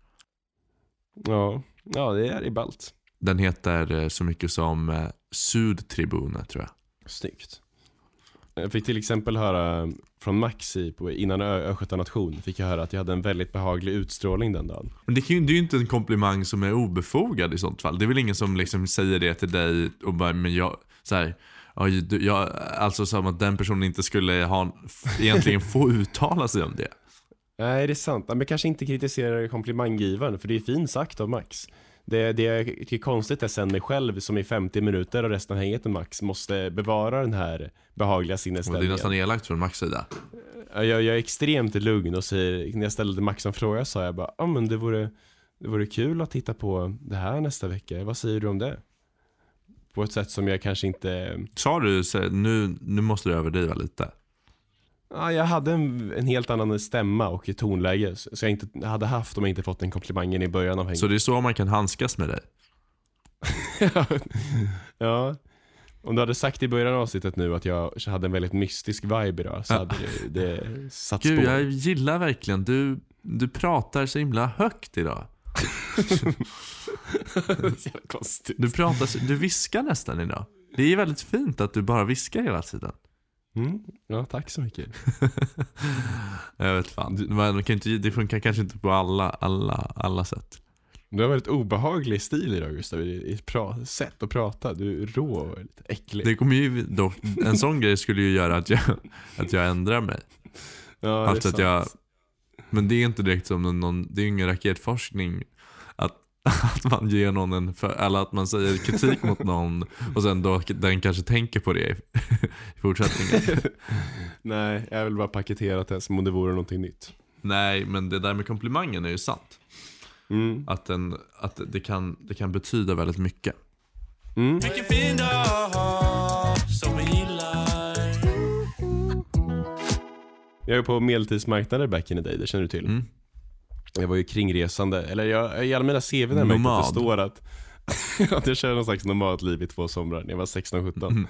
Ja, ja det är i ballt. Den heter eh, så mycket som eh, Sudtribune tror jag. Snyggt. Jag fick till exempel höra från Maxi på, innan Ö- Östgöta nation, fick jag höra att jag hade en väldigt behaglig utstrålning den dagen. Men det, kan ju, det är ju inte en komplimang som är obefogad i sånt fall. Det är väl ingen som liksom säger det till dig och bara, men jag, så här, jag, alltså som att den personen inte skulle ha, egentligen få uttala sig om det. Nej, det är sant. Men kanske inte kritiserar komplimanggivaren, för det är fint sagt av Max. Det, det jag tycker är konstigt är sen mig själv som i 50 minuter och resten av hänget med Max måste bevara den här behagliga Och det är nästan elakt från Max sida. Ja, Jag, jag är extremt lugn och säger, när jag ställde Max en fråga sa jag bara, ja ah, men det vore, det vore kul att titta på det här nästa vecka, vad säger du om det? På ett sätt som jag kanske inte, Sa du, nu, nu måste du överdriva lite. Ja jag hade en, en helt annan stämma och tonläge så jag inte hade haft om jag inte fått den komplimangen i början av hänget. Så det är så man kan handskas med dig. ja. Om du hade sagt i början av avsnittet nu att jag hade en väldigt mystisk vibe idag så Ja. hade det, det satt Gud, spår. jag gillar verkligen, du, du pratar så himla högt idag. så konstigt. Du pratar, du viskar nästan idag. Det är väldigt fint att du bara viskar hela tiden. Mm. Ja, tack så mycket. Jag vet fan. Man kan inte, det funkar kanske inte på alla, alla, alla sätt. Du har väldigt obehaglig stil idag Gustav, i sätt att prata. Du är rå och lite äcklig. Det kommer ju dock, en sån grej skulle ju göra att jag, att jag ändrar mig. ja, det är Alltså att jag, sant. men det är inte direkt som någon- det är ingen raketforskning att, att man ger någon en, för, eller att man säger kritik mot någon och sen då den kanske tänker på det i, fortsättningen. Nej, jag vill bara paketera det som om det vore någonting nytt. Nej, men det där med komplimangen är ju sant. Mm. Att, den, att det, kan, det kan betyda väldigt mycket. Mm. Vilken fin dag som vi gillar. Jag är på medeltidsmarknader back in the day, det känner du till. Mm. Jag var ju kringresande, eller jag, i alla mina CV där märkte att Nomad. det står att, att jag kör någon slags nomadliv i två somrar när jag var 16-17. Mm.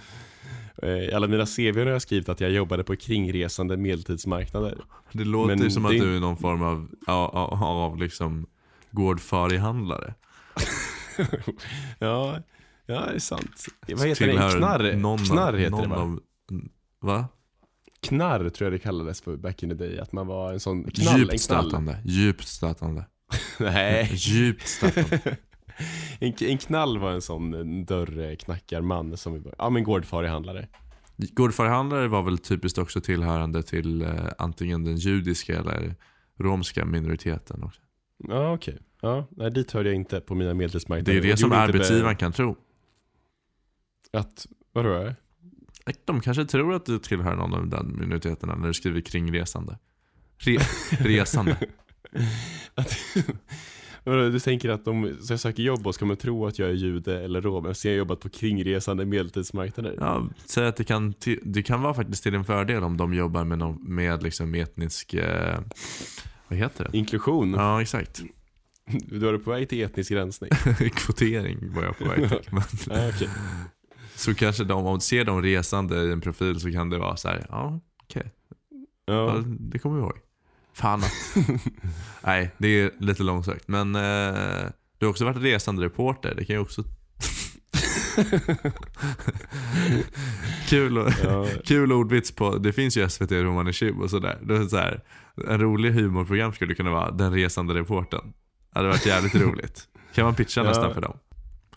Eh, I alla mina CV har jag skrivit att jag jobbade på kringresande medeltidsmarknader. Det låter Men som det- att du är någon form av, av, av, av liksom gårdfarihandlare. ja, ja, det är sant. Vad heter Tillhör det? Knarr, någon knarr heter någon det va? Av, va? Knarr tror jag det kallades för back in the day, att man var en sån knall, Djupt stötande. Djupt stötande. Nej, Djupt stötande. en, en knall var en sån dörrknackarman som, ja men gårdfarihandlare. Gårdfarihandlare var väl typiskt också tillhörande till eh, antingen den judiska eller romska minoriteten. Också. Ja okej. Ja, nej dit hörde jag inte på mina medeltidsmarknader. Det är det som arbetsgivaren kan tro. Att, vadå? De kanske tror att du tillhör någon av den minoriteterna när du skriver. Re, resande. Att, vadå, du tänker att om jag söker jobb och ska man tro att jag är jude eller rom eftersom jag har jobbat på kringresande medeltidsmarknader? Ja, säg att det kan, det kan vara faktiskt till din fördel om de jobbar med, någon, med liksom etnisk... Eh, vad heter det? Inklusion? Ja, exakt. Du är på väg till etnisk rensning? Kvotering var jag på väg till. Men, ja, okej. Så kanske de, om du ser dem resande i en profil så kan det vara så här, ja okej, ja. ja. det kommer vi ihåg. Fan. Nej, det är lite långsökt. Men eh, du har också varit resande reporter, det kan ju också... kul, och, ja. kul ordvits på, det finns ju SVT Roman Chib och sådär. Det är så här, en rolig humorprogram skulle kunna vara Den resande reportern. Det hade varit jävligt roligt. Kan man pitcha Ja. nästan för dem.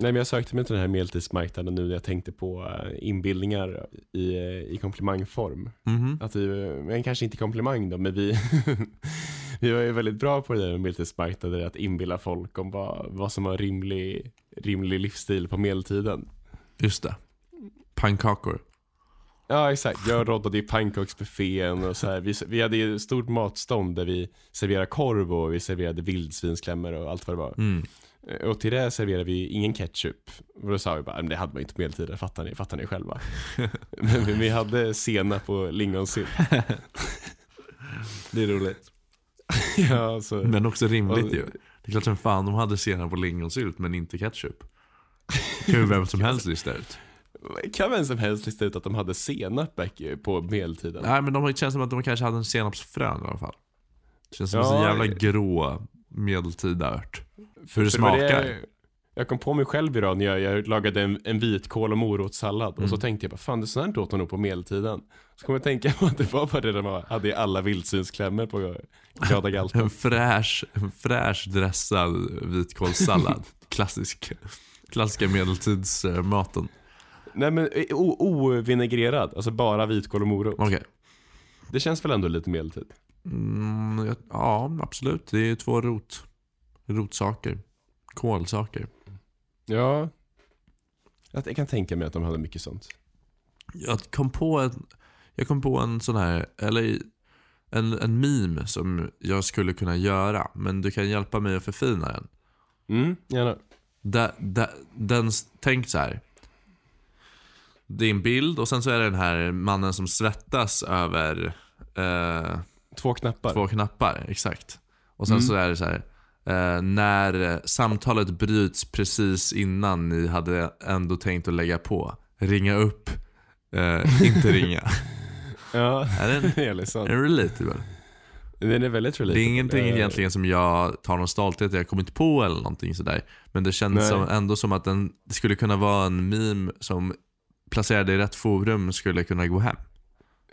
Nej men jag sökte mig till den här medeltidsmarknaden nu när jag tänkte på uh, inbildningar i, eh, i komplimangform. Mhm. Att vi, men kanske inte komplimang då, men vi, vi var ju väldigt bra på det där med medeltidsmarknader, att inbilla folk om vad, vad som var rimlig, rimlig livsstil på medeltiden. Just det. Pannkakor. Ja exakt, jag råddade i pannkaksbuffén och så här. Vi, vi hade ett stort matstånd där vi serverade korv och vi serverade vildsvinsklämmor och allt vad det var. Mm. Och till det serverade vi ingen ketchup. Och då sa vi bara, men det hade man inte på medeltiden, fattar ni, fattar ni själva. men vi hade senap och lingonsylt. Det är roligt. ja, så. Men också rimligt Och- ju. Det är klart som fan de hade senap och lingonsylt men inte ketchup. Det kan ju vem som helst lista ut. Kan vem som helst lista ut att de hade senap på medeltiden? Nej men de det känns som att de kanske hade en senapsfrön i alla fall. Det känns som en så Ja, jävla eh. grå medeltida ört. Det För var smakar. jag kom på mig själv idag när jag, jag lagade en, en vitkål och morotssallad. Och så Mm. tänkte jag bara, fan det sånt här åt de nog på medeltiden. Så kom jag tänka på att det var bara det de hade i alla vildsvinsklämmor på glada galten. En fräsch, en fräsch dressad vitkålssallad. Klassisk. Klassiska medeltidsmaten. Nej men eh, o- ovinägrerad, alltså bara vitkål och morot. Okej. Det känns väl ändå lite medeltid? Mm, ja, ja, absolut. Det är två rot, rotsaker. Kolsaker. Ja. Jag, jag kan tänka mig att de hade mycket sånt. Jag kom på en, jag kom på en sån här, eller en, en meme som jag skulle kunna göra. Men du kan hjälpa mig att förfina den. Mm, gärna. Da, da, den, tänk så här. Det är en bild och sen så är det den här mannen som svettas över eh, Två knappar. två knappar. Exakt. Och sen Mm. så är det så här. Eh, när eh, samtalet bryts precis innan ni hade ändå tänkt att lägga på. Ringa upp, eh, inte ringa. Ja, är det är liksom. är den relatable? Den är väldigt Det relatable. är ingenting Eh, egentligen som jag tar någon stolthet jag kommit på eller någonting sådär. Men det känns som, ändå som att den det skulle kunna vara en meme som placerad i rätt forum skulle kunna gå hem.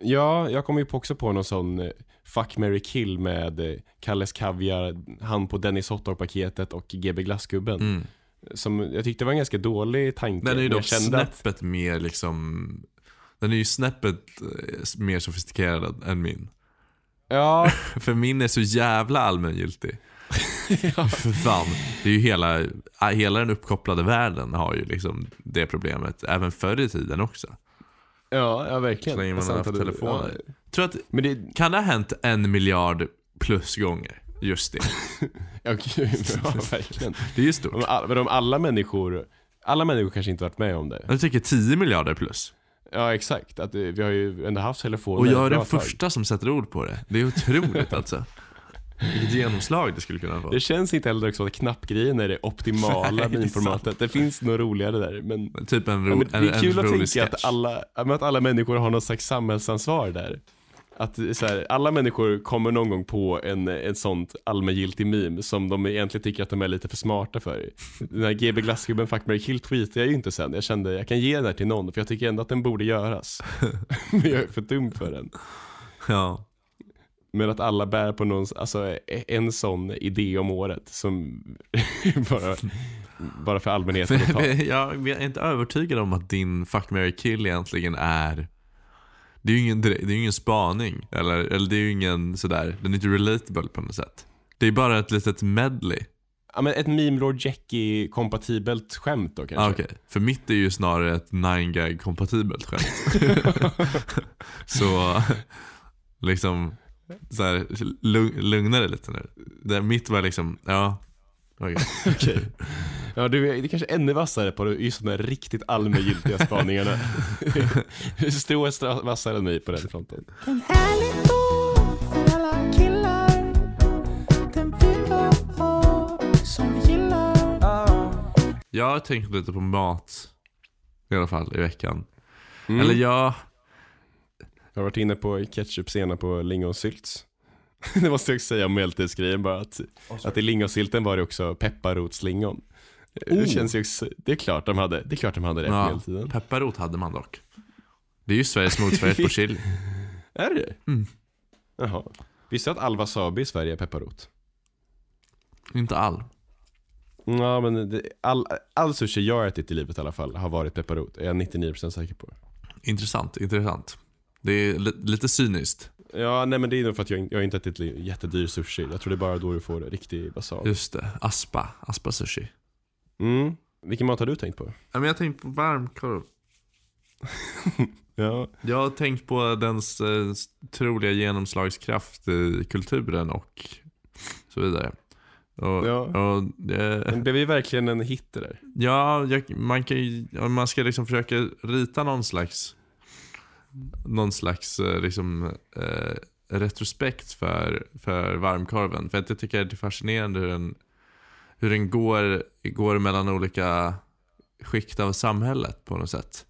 Ja, jag kom ju också på någon sån eh, Fuck, Mary kill med eh, Kalles Kaviar, han på Dennis Hotdog-paketet och GB Glassgubben. Mm. Som jag tyckte var en ganska dålig tanke. Den är ju dock kände att- snäppet mer liksom Den är ju snäppet eh, mer sofistikerad än min. Ja, För min är så jävla allmängiltig. För fan. Det är ju hela, äh, hela den uppkopplade världen har ju liksom det problemet. Även förr i tiden också. Ja, ja verkligen. Så länge man har haft att du- telefoner. Ja. Tror att, Men det, kan det ha hänt en miljard plus gånger? Just det. ja, gud, ja verkligen. Det är ju stort. Om, men om alla människor, alla människor kanske inte varit med om det. Jag tycker 10 miljarder plus. Ja exakt, att eh, vi har ju ändå haft telefoner Och jag är den första som sätter ord på det. Det är otroligt alltså. Vilket genomslag det skulle kunna få. Det känns inte heller också att knappgrejen är det optimala minformatet. Det finns nog roligare där, men Typ en, Ja, ro, men det är kul att rolig tänka sketch. att alla, att alla människor har något slags samhällsansvar där. Att så här, alla människor kommer någon gång på en, en sånt allmängiltig meme som de egentligen tycker att de är lite för smarta för. Den här GB Glassgubben Fuck, Mary Kill tweetade jag ju inte sen. Jag kände jag kan ge den här till någon för jag tycker ändå att den borde göras. men jag är för dum för den. Ja. Men att alla bär på någon, alltså en sån idé om året som bara, bara för allmänheten att ta. jag är inte övertygad om att din Fuck, marry, kill egentligen är det är ju ingen, det är ingen spaning. Eller, eller det är ju ingen sådär, den är inte relatable på något sätt. Det är bara ett litet medley. Ja men ett meme Lord Jackie kompatibelt skämt då kanske. Ah, Okej, för mitt är ju snarare ett 9gag kompatibelt skämt. så liksom, så här, lugn, lugna dig lite nu. Där mitt var liksom, ja. okej. Okej. Ja, du är, det är kanske ännu vassare på just de där riktigt allmängiltiga spaningarna. Du står stra- vassare än mig på den fronten. En härlig dag för alla killar Den fylla år som vi gillar Jag har tänkt lite på mat. I alla fall i veckan. Mm. Eller jag, Jag har varit inne på ketchup sena på lingonsylt. Det måste jag också säga om mjältesgrejen bara att, att i lingonsylten var det också pepparrotslingon. Det känns ju också, det är klart de hade, det är klart de hade det på ja, medeltiden. pepparrot hade man dock. Det är ju Sveriges motsvarighet på chili. Är det Mm. Jaha. Visste du att all wasabi i Sverige är pepparrot? Inte all. Ja men det, all, all sushi jag har ätit i livet i alla fall har varit pepparrot, är jag 99% säker på. Intressant, intressant. Det är li- lite cyniskt. Ja nej men det är nog för att jag, jag har inte ätit jättedyr sushi. Jag tror det är bara då du får riktig wasabi. Just det, aspa. Aspa sushi. Mm. Vilken mat har du tänkt på? Ja, men jag har tänkt på varmkorv. Ja. Jag har tänkt på dens eh, troliga genomslagskraft i kulturen och så vidare. Och, Ja. och, eh, Den blev ju verkligen en hit det där. ja, jag, man kan ju, man ska liksom försöka rita någon slags, någon slags eh, liksom, eh, retrospekt för, för varmkorven. För att jag tycker det är fascinerande hur den, hur den går, går mellan olika skikt av samhället på något sätt.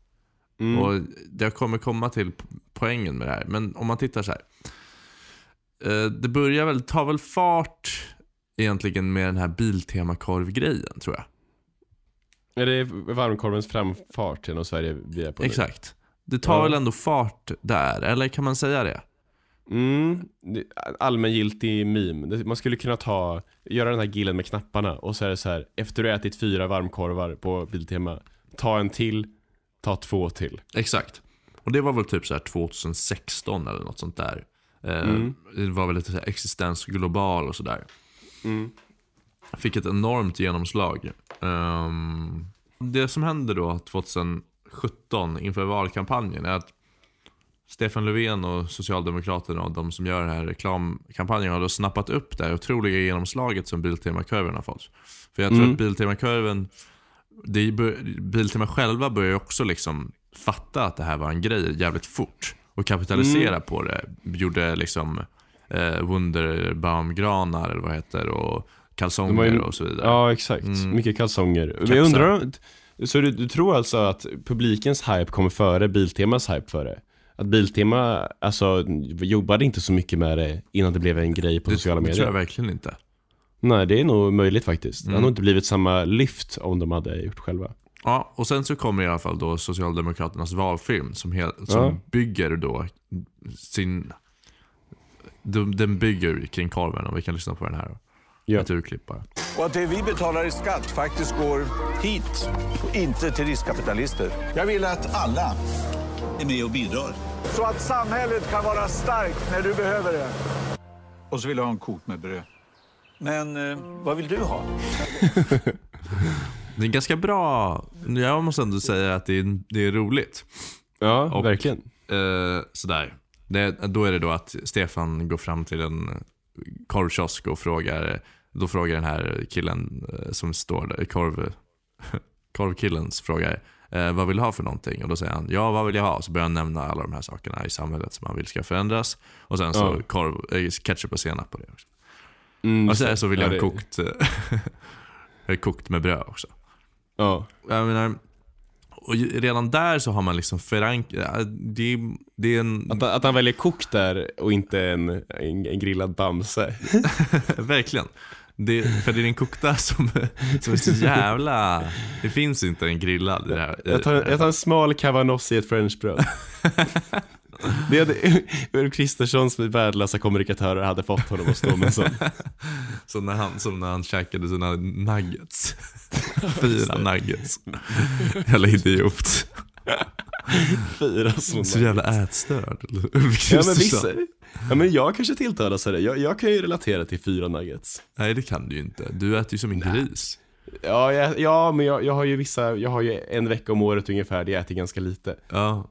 Mm. Och jag kommer komma till poängen med det här. Men om man tittar så här. Eh, Det börjar väl, tar väl fart egentligen med den här Biltema-korv-grejen tror jag. Är det varmkorvens framfart genom Sverige vi är på nu? Exakt. Det tar Ja. väl ändå fart där, eller kan man säga det? Mm, allmängiltig meme. Man skulle kunna ta, göra den här gillen med knapparna och så är det så här, efter du ätit fyra varmkorvar på Biltema, ta en till, ta två till. Exakt. Och det var väl typ så här 2016 eller något sånt där. Eh, Mm. Det var väl lite så här existens global och sådär. Mm. Fick ett enormt genomslag. Ehm, det som hände då 2017 inför valkampanjen är att Stefan Löfven och Socialdemokraterna och de som gör den här reklamkampanjen har då snappat upp det här otroliga genomslaget som Biltema-kurven har fått. För jag tror Mm. att Biltema-kurven, bör- Biltema själva börjar också liksom fatta att det här var en grej jävligt fort. Och kapitalisera Mm. på det. Gjorde liksom eh, Wunderbaumgranar eller vad det heter och kalsonger ju- och så vidare. Ja, exakt. Mm. Mycket kalsonger. Men Kepsar. jag undrar så du, du tror alltså att publikens hype kommer före Biltemas hype före? att Biltema, alltså jobbade inte så mycket med det innan det blev en grej på Det, sociala det medier. tror jag verkligen inte. Nej, det är nog möjligt faktiskt. Det Mm. hade nog inte blivit samma lyft om de hade gjort själva. Ja, och sen så kommer i alla fall då Socialdemokraternas valfilm som, hel, som Ja. bygger då sin... de- Den bygger kring korven och vi kan lyssna på den här. Ja. Ett urklipp bara. Och att det vi betalar i skatt faktiskt går hit och inte till riskkapitalister. Jag vill att alla är med och bidrar. Så att samhället kan vara starkt när du behöver det. Och så vill jag ha en kok med bröd. Men eh, vad vill du ha? Det är ganska bra. Jag måste ändå säga att det är, det är roligt. Ja, Och- verkligen. Eh, sådär. Det, då är det då att Stefan går fram till en korvkiosk och frågar, då frågar den här killen eh, som står där, korv, korvkillen frågar eh, vad vill du ha för någonting? Och då säger han, ja vad vill jag ha? Så börjar han nämna alla de här sakerna i samhället som han vill ska förändras. Och sen så Ja. korv, eh, ketchup och senap på det också. Mm, Och sen så vill ja, jag ha kokt, eh, kokt med bröd också. Ja, Jag menar, och redan där så har man liksom förankrat, det, det är en, att, att han väljer kokt där och inte en, en, en grillad bamse. verkligen. Det, för det är den kokta som, som är så jävla, det finns inte en grillad i det här. Jag tar, jag tar en smal cabanos i ett frenchbröd. Det hade Ulf Kristerssons värdelösa kommunikatörer hade fått honom att stå med sån. Så när han, som när han käkade sina nuggets. Fyra nuggets. Jävla idiot. Fyra såna. Så jävla ätstörd. Ulf Ja men Kristersson. vissa, ja men jag kanske tilltalas av det. Jag, jag kan ju relatera till fyra nuggets. Nej det kan du ju inte. Du äter ju som en gris. Ja, jag, ja men jag, jag har ju vissa, jag har ju en vecka om året ungefär där jag äter ganska lite. Ja.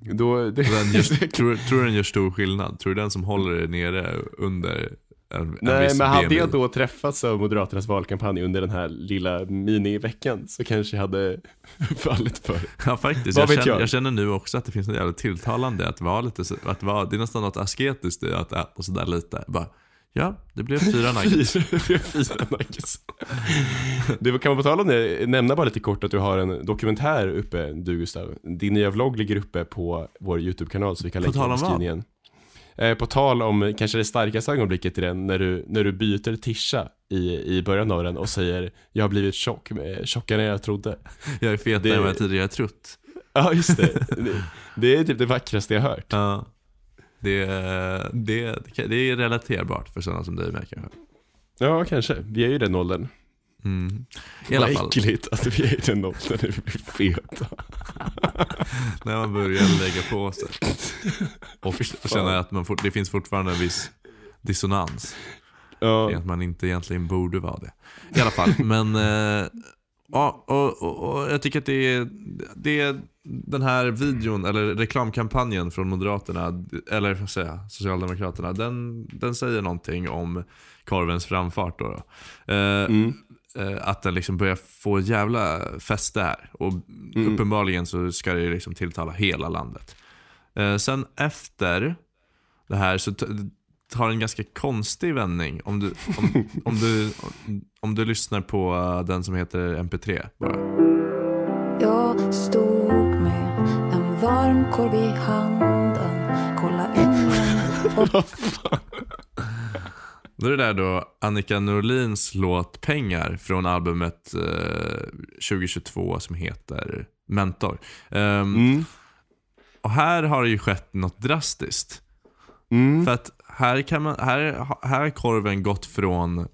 Då, det, Den gör, tror, tror du den gör stor skillnad? Tror du den som håller det nere under en, en Nej viss men hade jag då träffats av Moderaternas valkampanj under den här lilla miniveckan så kanske jag hade fallit för Ja faktiskt, jag känner, jag? jag känner nu också att det finns något jävligt tilltalande att vara lite, att vara, det är nästan något asketiskt i att äta sådär lite. Bara, ja, det blev fyra nuggets. Fyra, fyra nuggets. Du, kan man på tal om det, nämna bara lite kort att du har en dokumentär uppe, du Gustav. Din nya vlogg ligger uppe på vår YouTube-kanal så vi kan länka tal i om vad? Eh, På tal om kanske det starkaste ögonblicket i den, när du, när du byter tisha i, i början av den och säger Jag har blivit tjock, eh, tjockare än jag trodde. Jag är fetare än vad jag tidigare trott. Ja, just det. det. Det är typ det vackraste jag hört. Ja. Det, det, det är relaterbart för sådana som dig med kanske. Ja, kanske. Vi är ju den åldern. Mm. I alla Vad fall, äckligt att vi är i den åldern när vi blir feta. när man börjar lägga på sig. Och känner att man det finns fortfarande en viss dissonans. Ja. i att man inte egentligen borde vara det. I alla fall, men eh, ja, och, och, och jag tycker att det är, det är den här videon, eller reklamkampanjen från Moderaterna, eller vad säger jag, Socialdemokraterna, den, den säger någonting om korvens framfart. Då, då. Eh, Mm. Eh, att den liksom börjar få jävla fäste här. Och Mm. uppenbarligen så ska det liksom tilltala hela landet. Eh, sen efter det här så tar en ganska konstig vändning. Om du, om, om du, om, om du lyssnar på eh, den som heter MP3. Bara. Jag stod med en varm korv i handen Kolla ingen och Då är det där då Annika Norlins låt Pengar från albumet eh, 2022 som heter Mentor. Ehm, Mm. Och här har det ju skett något drastiskt. Mm. För att här, kan man, här, här har korven gått från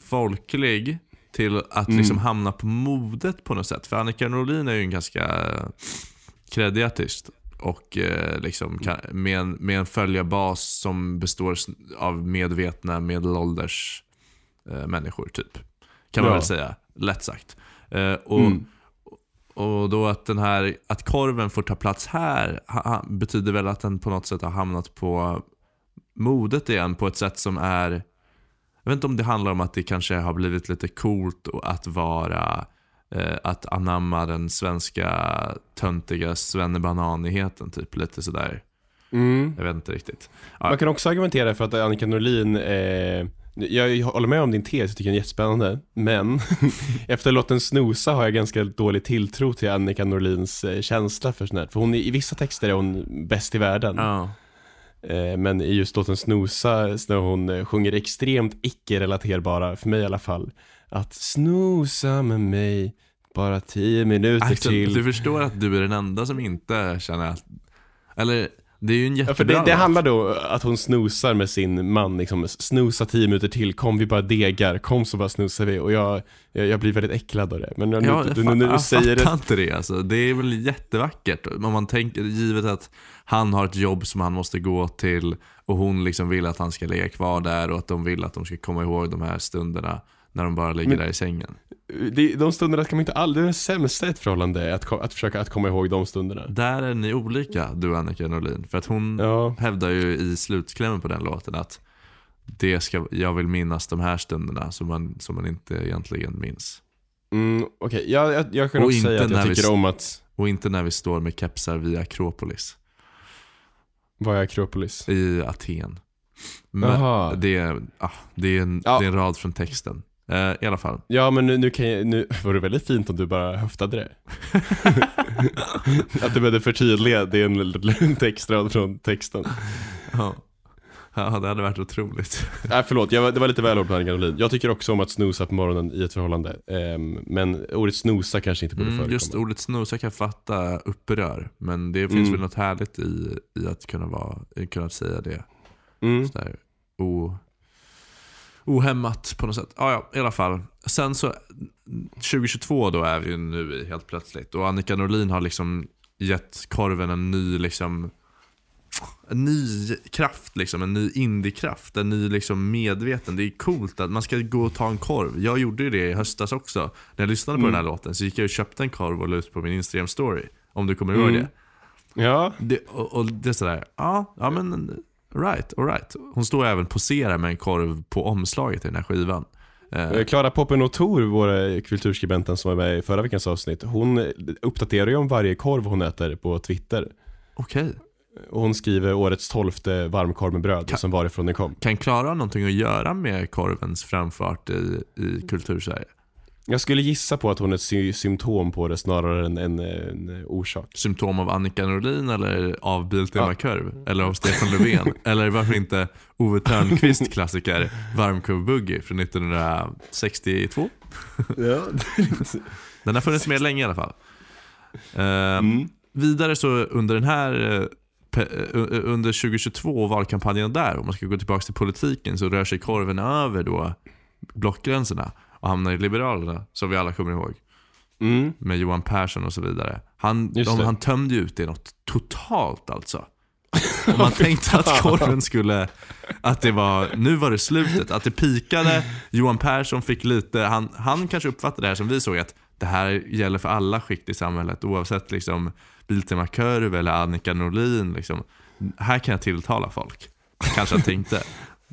folklig till att liksom hamna på modet på något sätt. För Annika Norlin är ju en ganska kreddig artist. Och eh, liksom kan, med, en, med en följarbas som består av medvetna medelålders eh, människor typ. Kan man Ja. väl säga, lätt sagt. Eh, och, Mm. och då att den här, att korven får ta plats här ha, ha, betyder väl att den på något sätt har hamnat på modet igen på ett sätt som är jag vet inte om det handlar om att det kanske har blivit lite coolt att vara att anamma den svenska töntiga svennebananigheten typ lite sådär. Mm. Jag vet inte riktigt. Ja. Man kan också argumentera för att Annika Norlin, eh, Jag håller med om din tes, jag tycker den är jättespännande. Men efter låten Snosa har jag ganska dålig tilltro till Annika Norlins eh, känsla för sånt här. För hon är, i vissa texter är hon bäst i världen. Eh, Men i just låten Snosa, när hon eh, sjunger extremt icke-relaterbara, för mig i alla fall, att snosa med mig bara tio minuter Alltså, till. du förstår att du är den enda som inte känner att... Eller, det är ju en Ja, jättebra för det, det handlar då att hon snosar med sin man, liksom, snosa tio minuter till, kom vi bara degar, kom så bara snosar vi. Och jag, jag, jag blir väldigt äcklad av det. Men nu, Ja, jag, nu, nu, jag säger fattar det, inte det alltså. Det är väl jättevackert. Om man tänker, givet att han har ett jobb som han måste gå till och hon liksom vill att han ska ligga kvar där och att de vill att de ska komma ihåg de här stunderna när de bara ligger Men- där i sängen. det, de stunderna kan man inte aldrig, det är det sämsta ett förhållande, att, att försöka att komma ihåg de stunderna. Där är ni olika, du och Annika Norlin. För att hon Ja, hävdar ju i slutklämmen på den låten att det ska, jag vill minnas de här stunderna som man, som man inte egentligen minns. mm, okej, jag, jag, jag kan Och också säga att jag tycker om att, Och inte när vi står med kepsar vid Akropolis vad är Akropolis? i Aten. Men Jaha. det, är, ah, det, är en, Ja. det är en rad från texten. Eh, I alla fall. Ja men nu, nu kan jag, nu var det väldigt fint om du bara höftade det. att du behövde förtydliga, det är en, textrad från texten. Ja. ja, det hade varit otroligt. Nej förlåt, jag, det var lite väl Annika Norlin. Jag tycker också om att snosa på morgonen i ett förhållande. Ehm, men ordet snosa kanske inte borde Mm, förekomma. just ordet snosa kan fatta upprör. Men det finns Mm. väl något härligt i, i att kunna, vara, kunna säga det. Mm. Sådär, o, ohämmat på något sätt. Ja, ja, i alla fall. Sen så, 2022 då är vi ju nu i helt plötsligt. Och Annika Norlin har liksom gett korven en ny liksom en ny kraft, liksom, en ny indiekraft, en ny liksom medveten. Det är coolt att man ska gå och ta en korv. Jag gjorde ju det i höstas också. När jag lyssnade på Mm. den här låten så gick jag och köpte en korv och la ut på min Instagram story. Om du kommer ihåg Mm. det. Ja, Det, och, och det är sådär, ja, ja men right, alright. Hon står även poserar med en korv på omslaget i den här skivan. Eh, Eh, Klara Poppen och Tor, våra kulturskribenten som var med i förra veckans avsnitt, hon uppdaterar ju om varje korv hon äter på Twitter. Okej. Och hon skriver årets tolfte varmkorv med bröd och sen varifrån den kom. Kan Klara ha någonting att göra med korvens framfart i, i kultursverige? Jag skulle gissa på att hon är ett sy- symptom på det snarare än en, en orsak. Symptom av Annika Norlin eller av Biltema Ja. Kurv? Eller av Stefan Löfven? eller varför inte Ove Thörnqvist klassiker Varmkorv Boogie från 1962? Ja. Den har funnits med länge i alla fall. Eh, Mm. Vidare så under den här eh, eh, under 2022 och valkampanjen där, om man ska gå tillbaka till politiken, så rör sig korven över då blockgränserna och hamnar i Liberalerna, som vi alla kommer ihåg. Mm. Med Johan Persson och så vidare. Han, de, han tömde ut det något totalt alltså. Och man tänkte att korven skulle, att det var, nu var det slutet, att det pikade, Johan Persson fick lite, han, han kanske uppfattade det här som vi såg att det här gäller för alla skikt i samhället oavsett liksom Biltema Kurv eller Annika Norlin. Liksom. Här kan jag tilltala folk. Kanske han tänkte.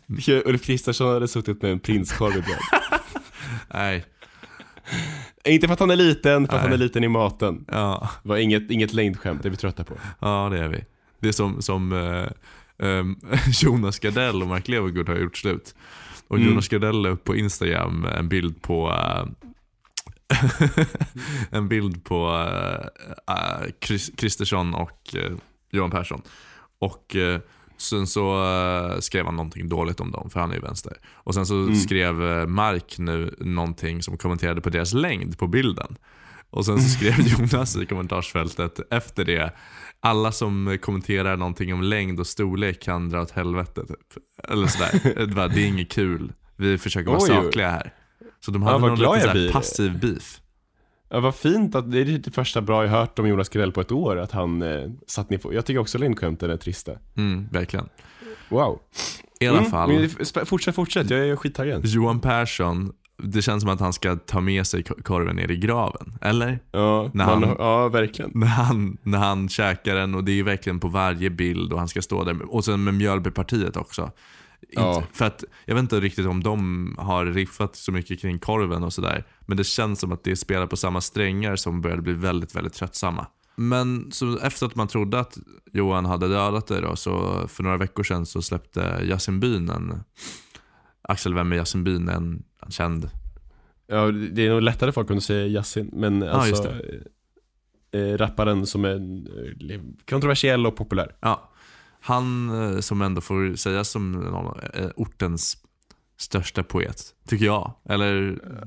Ulf Kristersson hade suttit med en prinskorv i. Nej, Inte för att han är liten, för att han är Nej. liten i maten. ja, Det var inget, inget längdskämt, det är vi trötta på. ja det är vi. Det är som, som eh, ehm, Jonas Gardell och Mark Levengood har gjort slut. Och Mm. Jonas Gardell la upp på Instagram en bild på eh, en bild på uh, Chris, Kristersson och eh, Johan Persson. Och eh, sen så eh, skrev han någonting dåligt om dem, för han är ju vänster. Och sen så Mm. skrev eh, Mark nu någonting som kommenterade på deras längd på bilden. Och sen så skrev Jonas i kommentarsfältet efter det alla som kommenterar någonting om längd och storlek kan dra åt helvete. Typ. Eller sådär. det, bara, det är inget kul. Vi försöker vara Oj. sakliga här. Så de hade vad någon lite passiv beef. Ja, vad fint att det är det första bra jag hört om Jonas Gardell på ett år, att han eh, satt ner på. Jag tycker också längdskämten är trista. Mm, verkligen. Wow. I alla Mm, fall, Fortsätt, fortsätt, jag är skittaggad. Johan Persson, det känns som att han ska ta med sig ko- korven ner i graven. Eller? Ja, När man, han- ja, verkligen. När han, när han käkar den och det är verkligen på varje bild och han ska stå där. Och sen med Mjölbypartiet också. Ja. För att, jag vet inte riktigt om de har riffat så mycket kring korven och sådär. Men det känns som att det spelar på samma strängar som började bli väldigt, väldigt tröttsamma. Men så efter att man trodde att Johan hade dödat det då, så för några veckor sedan så släppte Yasin Byn en, Axel, vem är Yasin Bin? En, en känd. Ja, det är nog lättare folk att säga Yasin, men just alltså eh, rapparen som är eh, kontroversiell och populär. Ja, han eh, som ändå får sägas som eh, ortens största poet, tycker jag. Eller,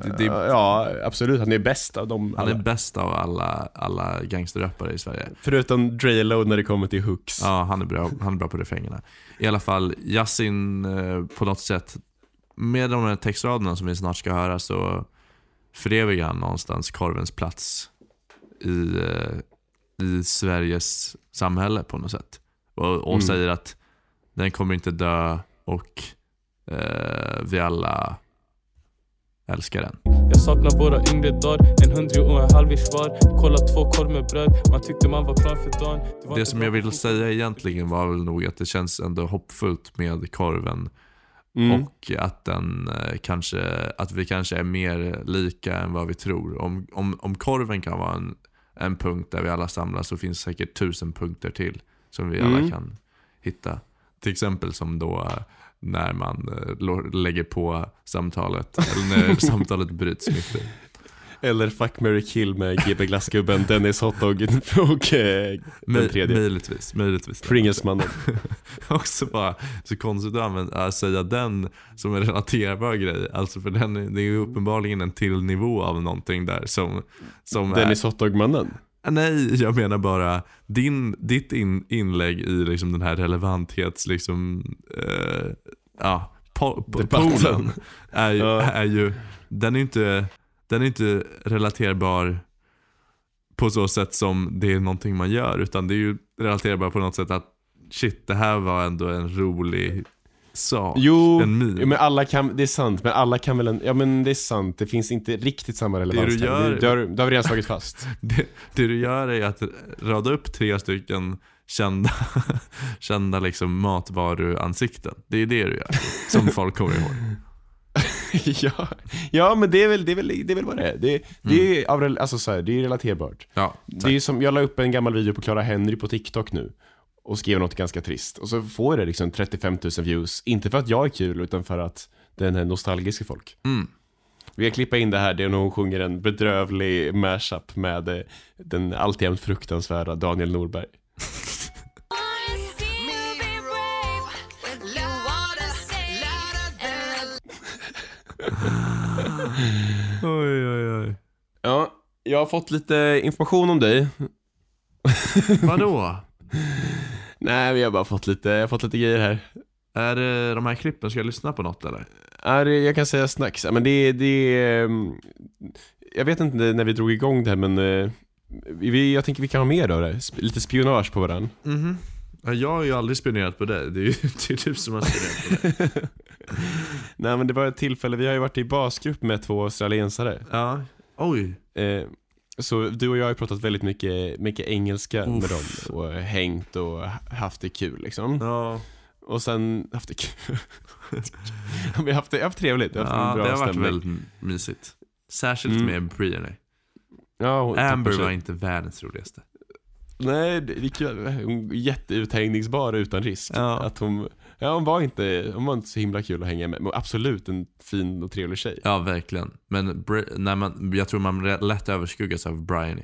det, det, Ja, absolut. Han är bäst av dem han är bäst av alla, alla gangsterrappare i Sverige. Förutom Drelo när det kommer till hooks. Ja, han är bra, han är bra på refrängerna. I alla fall, Yasin eh, på något sätt, med de här textraderna som vi snart ska höra så förevigar han någonstans korvens plats i, eh, i Sveriges samhälle på något sätt. Och, och Mm. säger att den kommer inte dö och eh, vi alla älskar den. Jag saknar våra yngre dagar, en hundring och en halvvis var Kolla två korv med bröd, man tyckte man var klar för dagen var Det inte som jag för vill säga egentligen var väl nog att det känns ändå hoppfullt med korven Mm. Och att, den, eh, kanske, att vi kanske är mer lika än vad vi tror. Om, om, om korven kan vara en, en punkt där vi alla samlas så finns säkert tusen punkter till som vi alla Mm. kan hitta. Till exempel som då eh, när man eh, lägger på samtalet, eller när samtalet bryts mitt i. Eller Fuck, Mary kill med GB Glassgubben, Dennis Hotdog och eh, den tredje. Möjligtvis, möjligtvis. Pringlesmannen. också bara så konstigt att använda, äh, säga den som en relaterbar grej. Alltså för den, är- det är ju uppenbarligen en till nivå av någonting där som, som Dennis Hotdog-mannen. Nej, jag menar bara din, ditt in, inlägg i liksom den här relevanthets, liksom, eh, ja, po, po, polen är, ju- Ja. är ju, den är inte, den är inte relaterbar på så sätt som det är någonting man gör, utan det är ju relaterbar på något sätt att shit, det här var ändå en rolig sak. Jo, en meme. jo, men alla kan, det är sant, men alla kan väl, en, ja men det är sant, det finns inte riktigt samma relevans du där. gör- Det, det, har, det har vi redan slagit fast. Det, det du gör är att rada upp tre stycken kända, kända liksom matvaruansikten. Det är det du gör, som folk kommer ihåg. ja, ja, men det är väl, det är väl, det är väl vad det är. Det, det är, av, alltså, så här, det är relaterbart. Ja, Det är som, jag la upp en gammal video på Clara Henry på TikTok nu och skrev något ganska trist. Och så får det liksom 35 000 views, inte för att jag är kul utan för att den är nostalgisk för folk. Mm. Vi kan klippa in det här, det är när hon sjunger en bedrövlig mashup med eh, den alltjämt fruktansvärda Daniel Norberg. Oj, oj, oj. Ja, jag har fått lite information om dig. Vadå? Nej, vi har bara fått lite, jag har fått lite grejer här. Är det de här klippen, ska jag lyssna på något eller? Ja, det, jag kan säga snacks, men det, det ehm, Jag vet inte när vi drog igång det här men eh, vi, Jag tänker vi kan ha mer av det, lite spionage på varandra. Mhm. Ja, Jag har ju aldrig spionerat på dig, det är ju det är du som har spionerat på dig. Nej men det var ett tillfälle, vi har ju varit i basgrupp med två australiensare. Ja, oj. Eh, så du och jag har pratat väldigt mycket, mycket engelska med Uff. dem och hängt och haft det kul liksom. Ja, Och sen haft det kul. vi har haft det, haft trevligt, haft ja det har varit stämning. väldigt mysigt. Särskilt Mm. med Brienne. Ja, hon Amber var inte världens roligaste. Nej, det det är kul. Hon är jätteuthängningsbar utan risk. Ja. Att hon, ja, hon, var inte, hon var inte så himla kul att hänga med. Men absolut en fin och trevlig tjej. Ja, verkligen. Men Bri- när man, jag tror man lätt överskuggas av Bryony.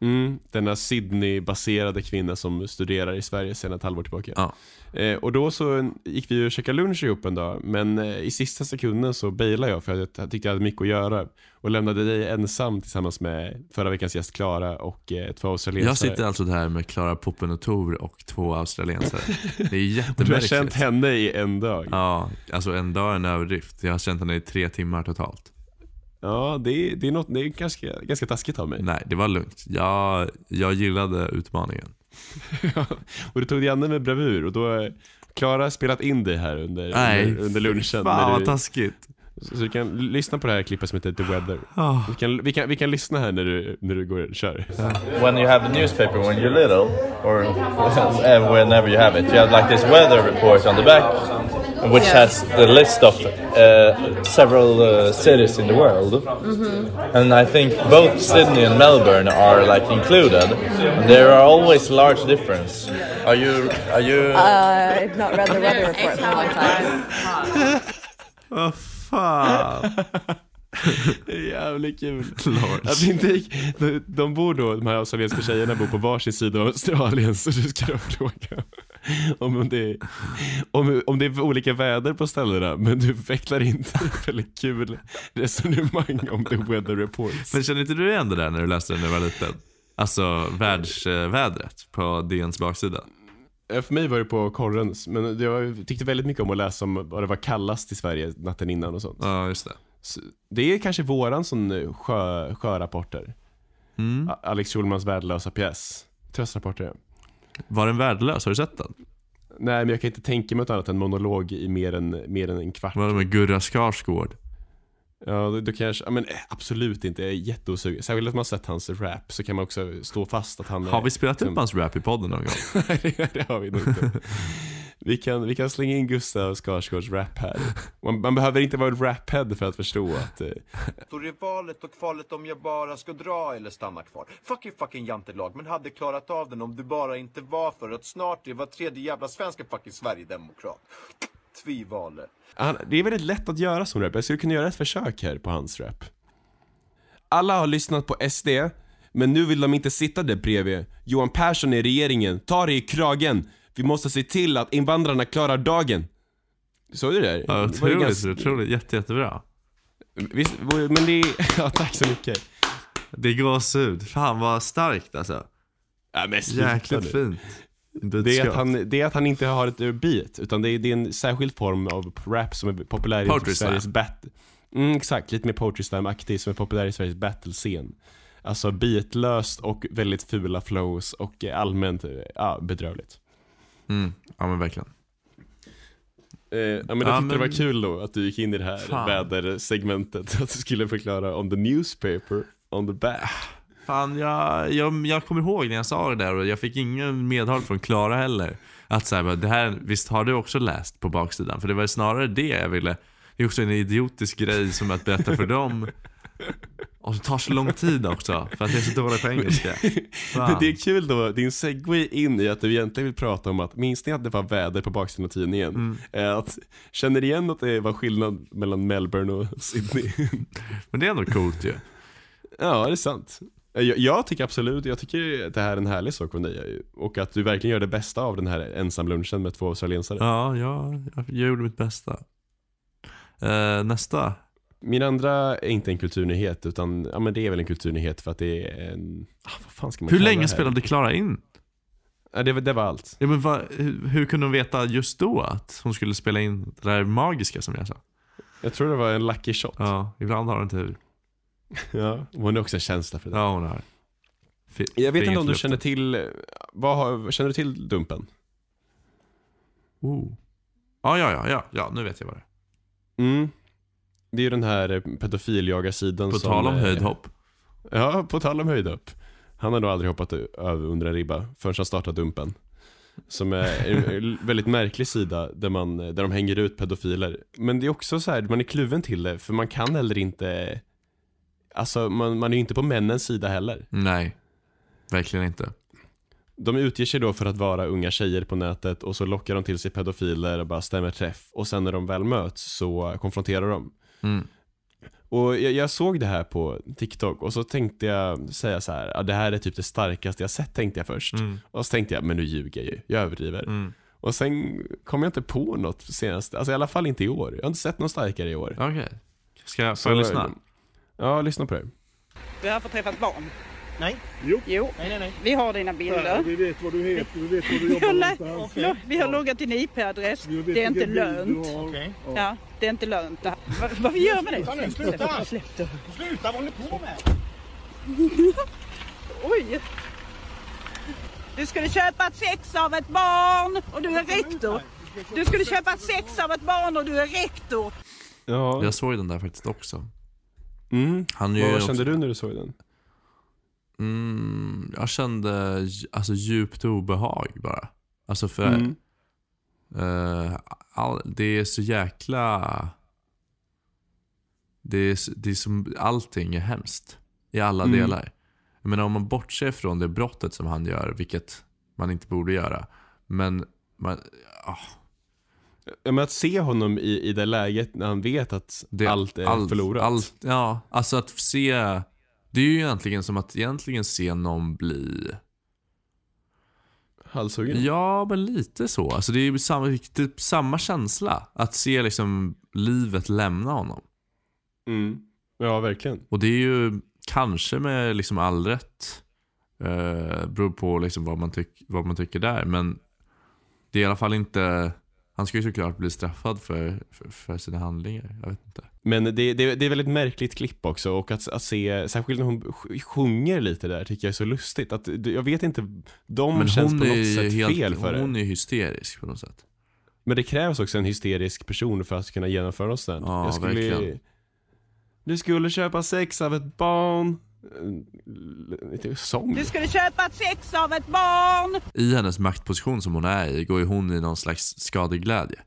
Mm, denna Sydney-baserade kvinna som studerar i Sverige sedan ett halvår tillbaka. Ja. Eh, och då så gick vi och käkade lunch ihop en dag, men eh, i sista sekunden så bailade jag för att jag tyckte jag hade mycket att göra. Och lämnade dig ensam tillsammans med förra veckans gäst Klara och eh, två australiensare. Jag sitter alltså där med Klara Poppen och Tor och två australiensare. Det är och du har jättemärkligt. känt henne i en dag. Ja, alltså en dag är en överdrift. Jag har känt henne i tre timmar totalt. Ja, det är, det är, något, det är ganska, ganska taskigt av mig. Nej, det var lugnt. Jag, jag gillade utmaningen. och du tog dig an med bravur och då eh, Klara har spelat in dig här under, Nej, under, under lunchen. Fan när vad du, taskigt. Så så du kan lyssna på det här klippet som heter The Weather. Ah. Vi kan, vi kan, vi kan lyssna här när du, när du går och kör. when you have the newspaper when you're little, or whenever you have it, you have like this weather report on the back, which has the list of uh, several uh, cities in the world. And I think both Sydney and Melbourne are like included. There are always large differences. Are you? Are you? Uh, I've not read the weather report for a long time. Fan. Det är jävligt kul. Att inte gick, de, de bor då, de här australienska tjejerna bor på varsin sida av Australien så du ska då fråga om, det är, om, om det är olika väder på ställena men du vecklar inte väldigt kul resonemang om the weather reports. Men känner inte du igen det där när du läste det när du var liten? Alltså världsvädret på DNs baksida. Eh, För mig var det på korrens, men jag tyckte väldigt mycket om att läsa om vad det var kallast i Sverige natten innan och sånt. Ja, just det. Så det är kanske våran sån eh, sjö, sjörapporter. Mm. Alex Schulmans värdelösa pjäs. Tröstrapporter. Var den värdelös? Har du sett den? Nej, men jag kan inte tänka mig något annat än monolog i mer än, mer än en kvart. Var det med Gurra Skarsgård? Ja, då, då kanske, men eh, absolut inte. Jag är jätteosugen. Särskilt att man har sett hans rap så kan man också stå fast att han. Har vi spelat upp liksom- hans rap i podden någon gång? Nej, det- det har vi nog inte. Vi kan, vi kan slänga in Gustav Skarsgårds rap här. Man, man behöver inte vara en raphead för att förstå att eh, Då det är valet och kvalet om jag bara ska dra eller stanna kvar. Fucking fucking jantelag, men hade klarat av den om du bara inte var för att snart är var tredje jävla svenska fucking Sverigedemokrat. Tvivale. han, det är väldigt lätt att göra som rap. Jag skulle kunna göra ett försök här på hans rap. Alla har lyssnat på SD, men nu vill de inte sitta där bredvid. Johan Persson är regeringen, ta det i kragen. Vi måste se till att invandrarna klarar dagen. Såg du det där? Ja, Det var otroligt, ganska- otroligt. Jätte, jättebra. Visst, men det är... Ja, tack så mycket. Det är gåshud. Fan vad starkt alltså. Ja, men Jäkligt fint. Det är, att han, det är att han inte har ett beat, utan det är, det är en särskild form av rap som är populär i Poetry Sveriges slam. battle. Mm, exakt, lite mer poetry slam-aktig som är populär i Sveriges battle-scen. Alltså beatlöst och väldigt fula flows och eh, allmänt, eh, ja, bedrövligt. Mm. Ja men verkligen. Eh, ja men jag Ja, tyckte det var men- kul då att du gick in i det här Fan. vädersegmentet, att du skulle förklara om the newspaper on the back. Fan, jag, jag, jag kommer ihåg när jag sa det där och jag fick ingen medhåll från Klara heller. Att så här, det här, visst har du också läst på baksidan? För det var snarare det jag ville. Det är också en idiotisk grej som att berätta för dem. Och det tar så lång tid också, för att jag är så dålig på engelska. Fan. Det är kul då, din segway in i att du egentligen vill prata om att, minns ni att det var väder på baksidan av tidningen? Mm. Eh, Att, känner igen att det var skillnad mellan Melbourne och Sydney? Men det är ändå coolt ju. ja, det är sant. Eh, Jag, jag tycker absolut, jag tycker att det här är en härlig sak från dig och att du verkligen gör det bästa av den här ensamlunchen med två australiensare. Ja, ja jag, jag gjorde mitt bästa. Eh, nästa. Min andra är inte en kulturnyhet utan, ja men det är väl en kulturnyhet för att det är en, ah, vad fan ska man Hur länge spelade Klara in? Ja, det, var- det var allt. Ja, men vad, hur, hur kunde hon veta just då att hon skulle spela in det där magiska som jag sa? Jag tror det var en lucky shot. Ja, ibland har hon tur. Ja, hon har också en känsla för det. Ja, hon har. Fi- Jag vet inte om du luften. känner till, vad har, känner du till Dumpen? Oh. Ja, ja, ja, ja, ja, nu vet jag vad det är. Mm. Det är ju den här pedofiljagarsidan På som... tal om eh, höjdhopp. Ja, på tal om höjdhopp. Han har nog aldrig hoppat över under en ribba förrän han startade Dumpen. Som är en väldigt märklig sida där, man, där de hänger ut pedofiler. Men det är också så här, man är kluven till det för man kan heller inte Alltså man, man är ju inte på männens sida heller. Nej, verkligen inte. De utger sig då för att vara unga tjejer på nätet och så lockar de till sig pedofiler och bara stämmer träff. Och sen när de väl möts så konfronterar de. Mm. Och jag, jag såg det här på TikTok och så tänkte jag säga så här, det här är typ det starkaste jag sett tänkte jag först. Mm. Och så tänkte jag, men nu ljuger jag ju, jag överdriver. Mm. Och sen kom jag inte på något senast, alltså i alla fall inte i år. Jag har inte sett något starkare i år. Okej. Ska jag, jag lyssna? Ja, lyssna på det. Vi har fått träffa ett barn. Nej. Jo. jo. Nej, nej, nej. Vi har dina bilder. Vi vet vad du heter, vi vet vad du jobbar någonstans. lo- vi har loggat din IP-adress. Det är inte lönt. du har. Okej. Ja, det är inte lönt. det här. Va- Vad vi gör med det? Sluta nu, sluta! Sluta, vad håller ni på med? Oj! Du skulle köpa ett sex av ett barn och du är rektor. Du skulle köpa ett sex av ett barn och du är rektor. Ja. Jag såg den där faktiskt också. Mm. Han är ju Vad också- kände du när du såg den? Mm, jag kände alltså djupt obehag bara. Alltså för Mm. eh, all, det är så jäkla... Det är, det är som, allting är hemskt i alla Mm. delar. Jag menar om man bortser från det brottet som han gör, vilket man inte borde göra. Men man, Ja, men att se honom i, i det läget när han vet att allt är allt- förlorat. Allt, ja, alltså att se... Det är ju egentligen som att egentligen se någon bli... Halshuggen? Ja, men lite så. Alltså det är ju samma, typ samma känsla. Att se liksom livet lämna honom. Mm. Ja, verkligen. Och det är ju kanske med liksom all rätt. Eh, beror på liksom vad, man tyck, vad man tycker där. Men det är i alla fall inte... Han ska ju såklart bli straffad för, för, för sina handlingar. Jag vet inte. Men det, det, det är väldigt märkligt klipp också och att, att se, särskilt när hon sj- sjunger lite där tycker jag är så lustigt. Att, jag vet inte, de Men känns hon på något sätt helt, fel för Hon det. är hysterisk på något sätt. Men det krävs också en hysterisk person för att kunna genomföra något sånt. Ja, jag skulle, verkligen. Du skulle köpa sex av ett barn. Lite sång. Du skulle köpa ett sex av ett barn. I hennes maktposition som hon är i går ju hon i någon slags skadeglädje.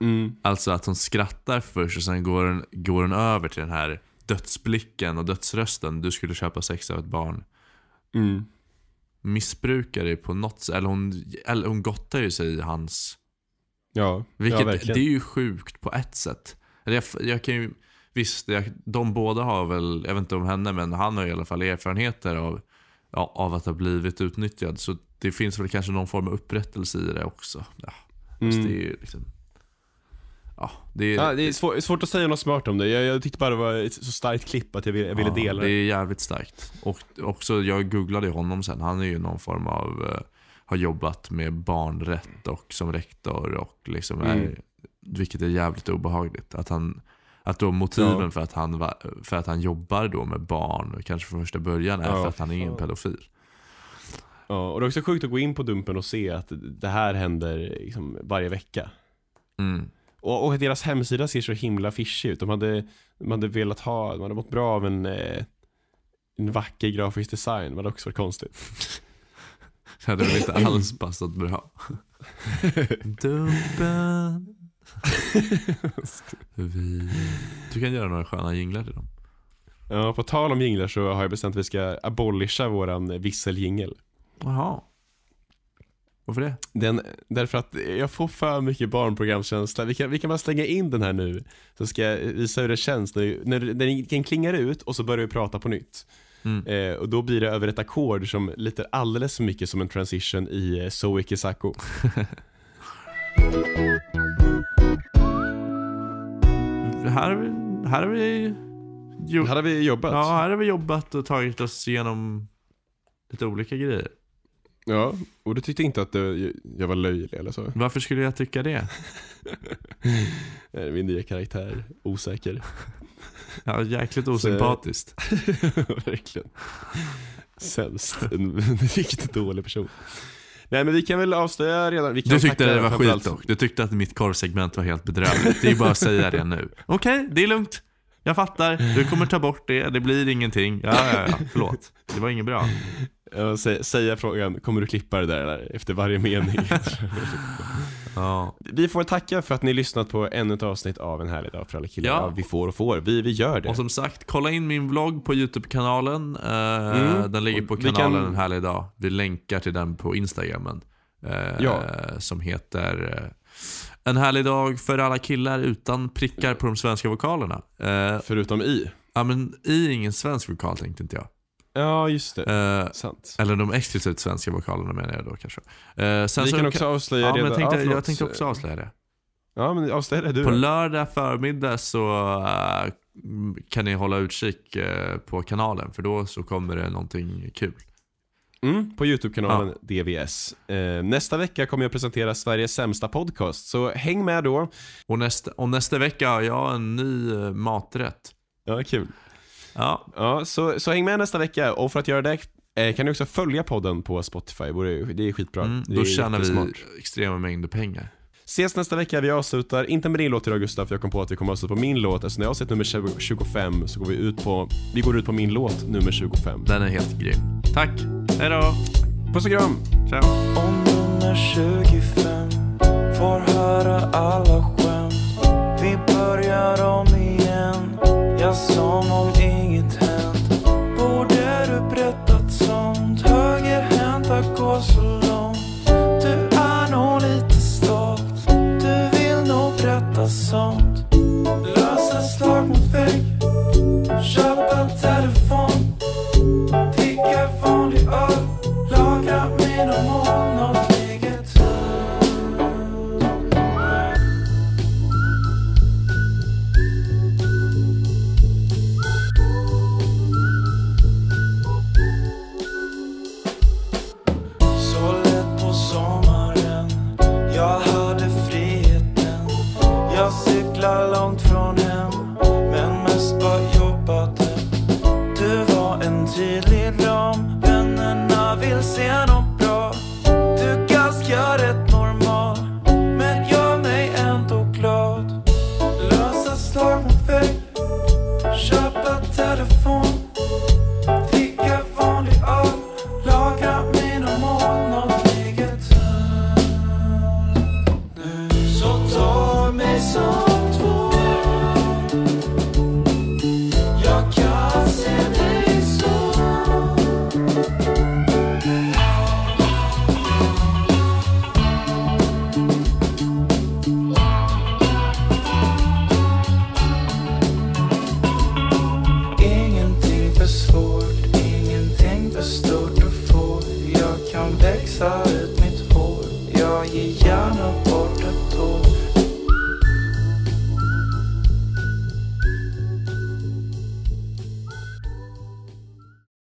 Mm. Alltså att hon skrattar först och sen går hon, går hon över till den här dödsblicken och dödsrösten. Du skulle köpa sex av ett barn. Mm. Missbrukar det på något sätt. Eller hon, eller hon gottar ju sig i hans... Ja, Vilket, ja verkligen. det är ju sjukt på ett sätt. Jag, jag kan ju, visst, jag, de båda har väl, jag vet inte om henne, men han har i alla fall erfarenheter av, ja, av att ha blivit utnyttjad. Så det finns väl kanske någon form av upprättelse i det också. Ja, fast Mm. det är liksom... Ja, det är, Ja, det är svår, svårt att säga något smart om det. Jag, jag tyckte bara det var ett så starkt klipp att jag ville, jag ville dela det det. är jävligt starkt. Och också, jag googlade honom sen. Han är ju någon form av, eh, har jobbat med barnrätt och som rektor och liksom är, Mm. vilket är jävligt obehagligt. Att han, att då motiven Ja. för, att han, för att han jobbar då med barn, kanske från första början, är Ja, för att han är en pedofil. Ja, och det är också sjukt att gå in på Dumpen och se att det här händer liksom varje vecka. Mm. Och, och deras hemsida ser så himla affischig ut. De hade, de hade velat ha, de hade mått bra av en, eh, en vacker grafisk design. Det hade också varit konstigt. Det hade väl inte alls passat bra. Dumpen. Vi... Du kan göra några sköna jinglar till dem. Ja, på tal om jinglar så har jag bestämt att vi ska abolisha våran visseljingel. Jaha. Varför det? Den, därför att jag får för mycket barnprogramskänsla. Vi kan, vi kan bara slänga in den här nu. Så ska jag visa hur det känns när, när den den klingar ut och så börjar vi prata på nytt. Mm. Eh, och då blir det över ett ackord som lite alldeles för mycket som en transition i eh, So Ikisako. Här här har vi, jo, Här har vi jobbat. ja, här har vi jobbat och tagit oss igenom lite olika grejer. Ja, och du tyckte inte att det, jag var löjlig eller så? Varför skulle jag tycka det? Min nya karaktär, osäker. Ja, jäkligt osympatiskt. Verkligen. Sämst. En, en riktigt dålig person. Nej men vi kan väl avslöja redan. Vi kan Du tyckte det var skit dock. Du tyckte att mitt korvsegment var helt bedrövligt. Det är bara att säga det nu. Okej, det är lugnt. Jag fattar. Du kommer ta bort det. Det blir ingenting. Ja, ja, ja. Förlåt. Det var inget bra. Säga frågan, kommer du klippa det där eller? Efter varje mening. Ja. vi får tacka för att ni lyssnat på ännu ett avsnitt av En härlig dag för alla killar. Ja. Ja. vi får och får. Vi, vi gör det. Och som sagt, kolla in min vlogg på YouTube-kanalen. Eh, Mm. Den ligger på Och kanalen kan- En härlig dag. Vi länkar till den på Instagramen. Eh, Ja. Som heter eh, En härlig dag för alla killar utan prickar på de svenska vokalerna. Förutom i. ja men i är ingen svensk vokal tänkte inte jag. Ja, just det. Eh, Sant. eller de explicit svenska vokalerna menar jag då kanske. Eh, sen Vi så kan också avslöja ja, men redan- jag tänkte, ja, jag tänkte också avslöja det. Ja, men avslöja det du På lördag förmiddag så eh, kan ni hålla utkik eh, på kanalen för då så kommer det någonting kul. Mm, på YouTube-kanalen DVS. Eh, nästa vecka kommer jag presentera Sveriges sämsta podcast, så häng med då. Och nästa, och nästa vecka har jag en ny eh, maträtt. Ja, kul. Ja, Ja, så, så häng med nästa vecka och för att göra det eh, kan ni också följa podden på Spotify. Det är skitbra. mm, det då är tjänar vi extrema mängder pengar. Ses nästa vecka, vi avslutar, inte med din låt idag Gustav, för jag kom på att vi kommer avsluta på min låt. Alltså när jag har sett nummer 25 så går vi ut på, vi går ut på min låt nummer 25. Den är helt grym. Tack, hejdå! Puss och kram! Ciao! Och nummer 25 får höra alla skämt Vi börjar om igen, som om inget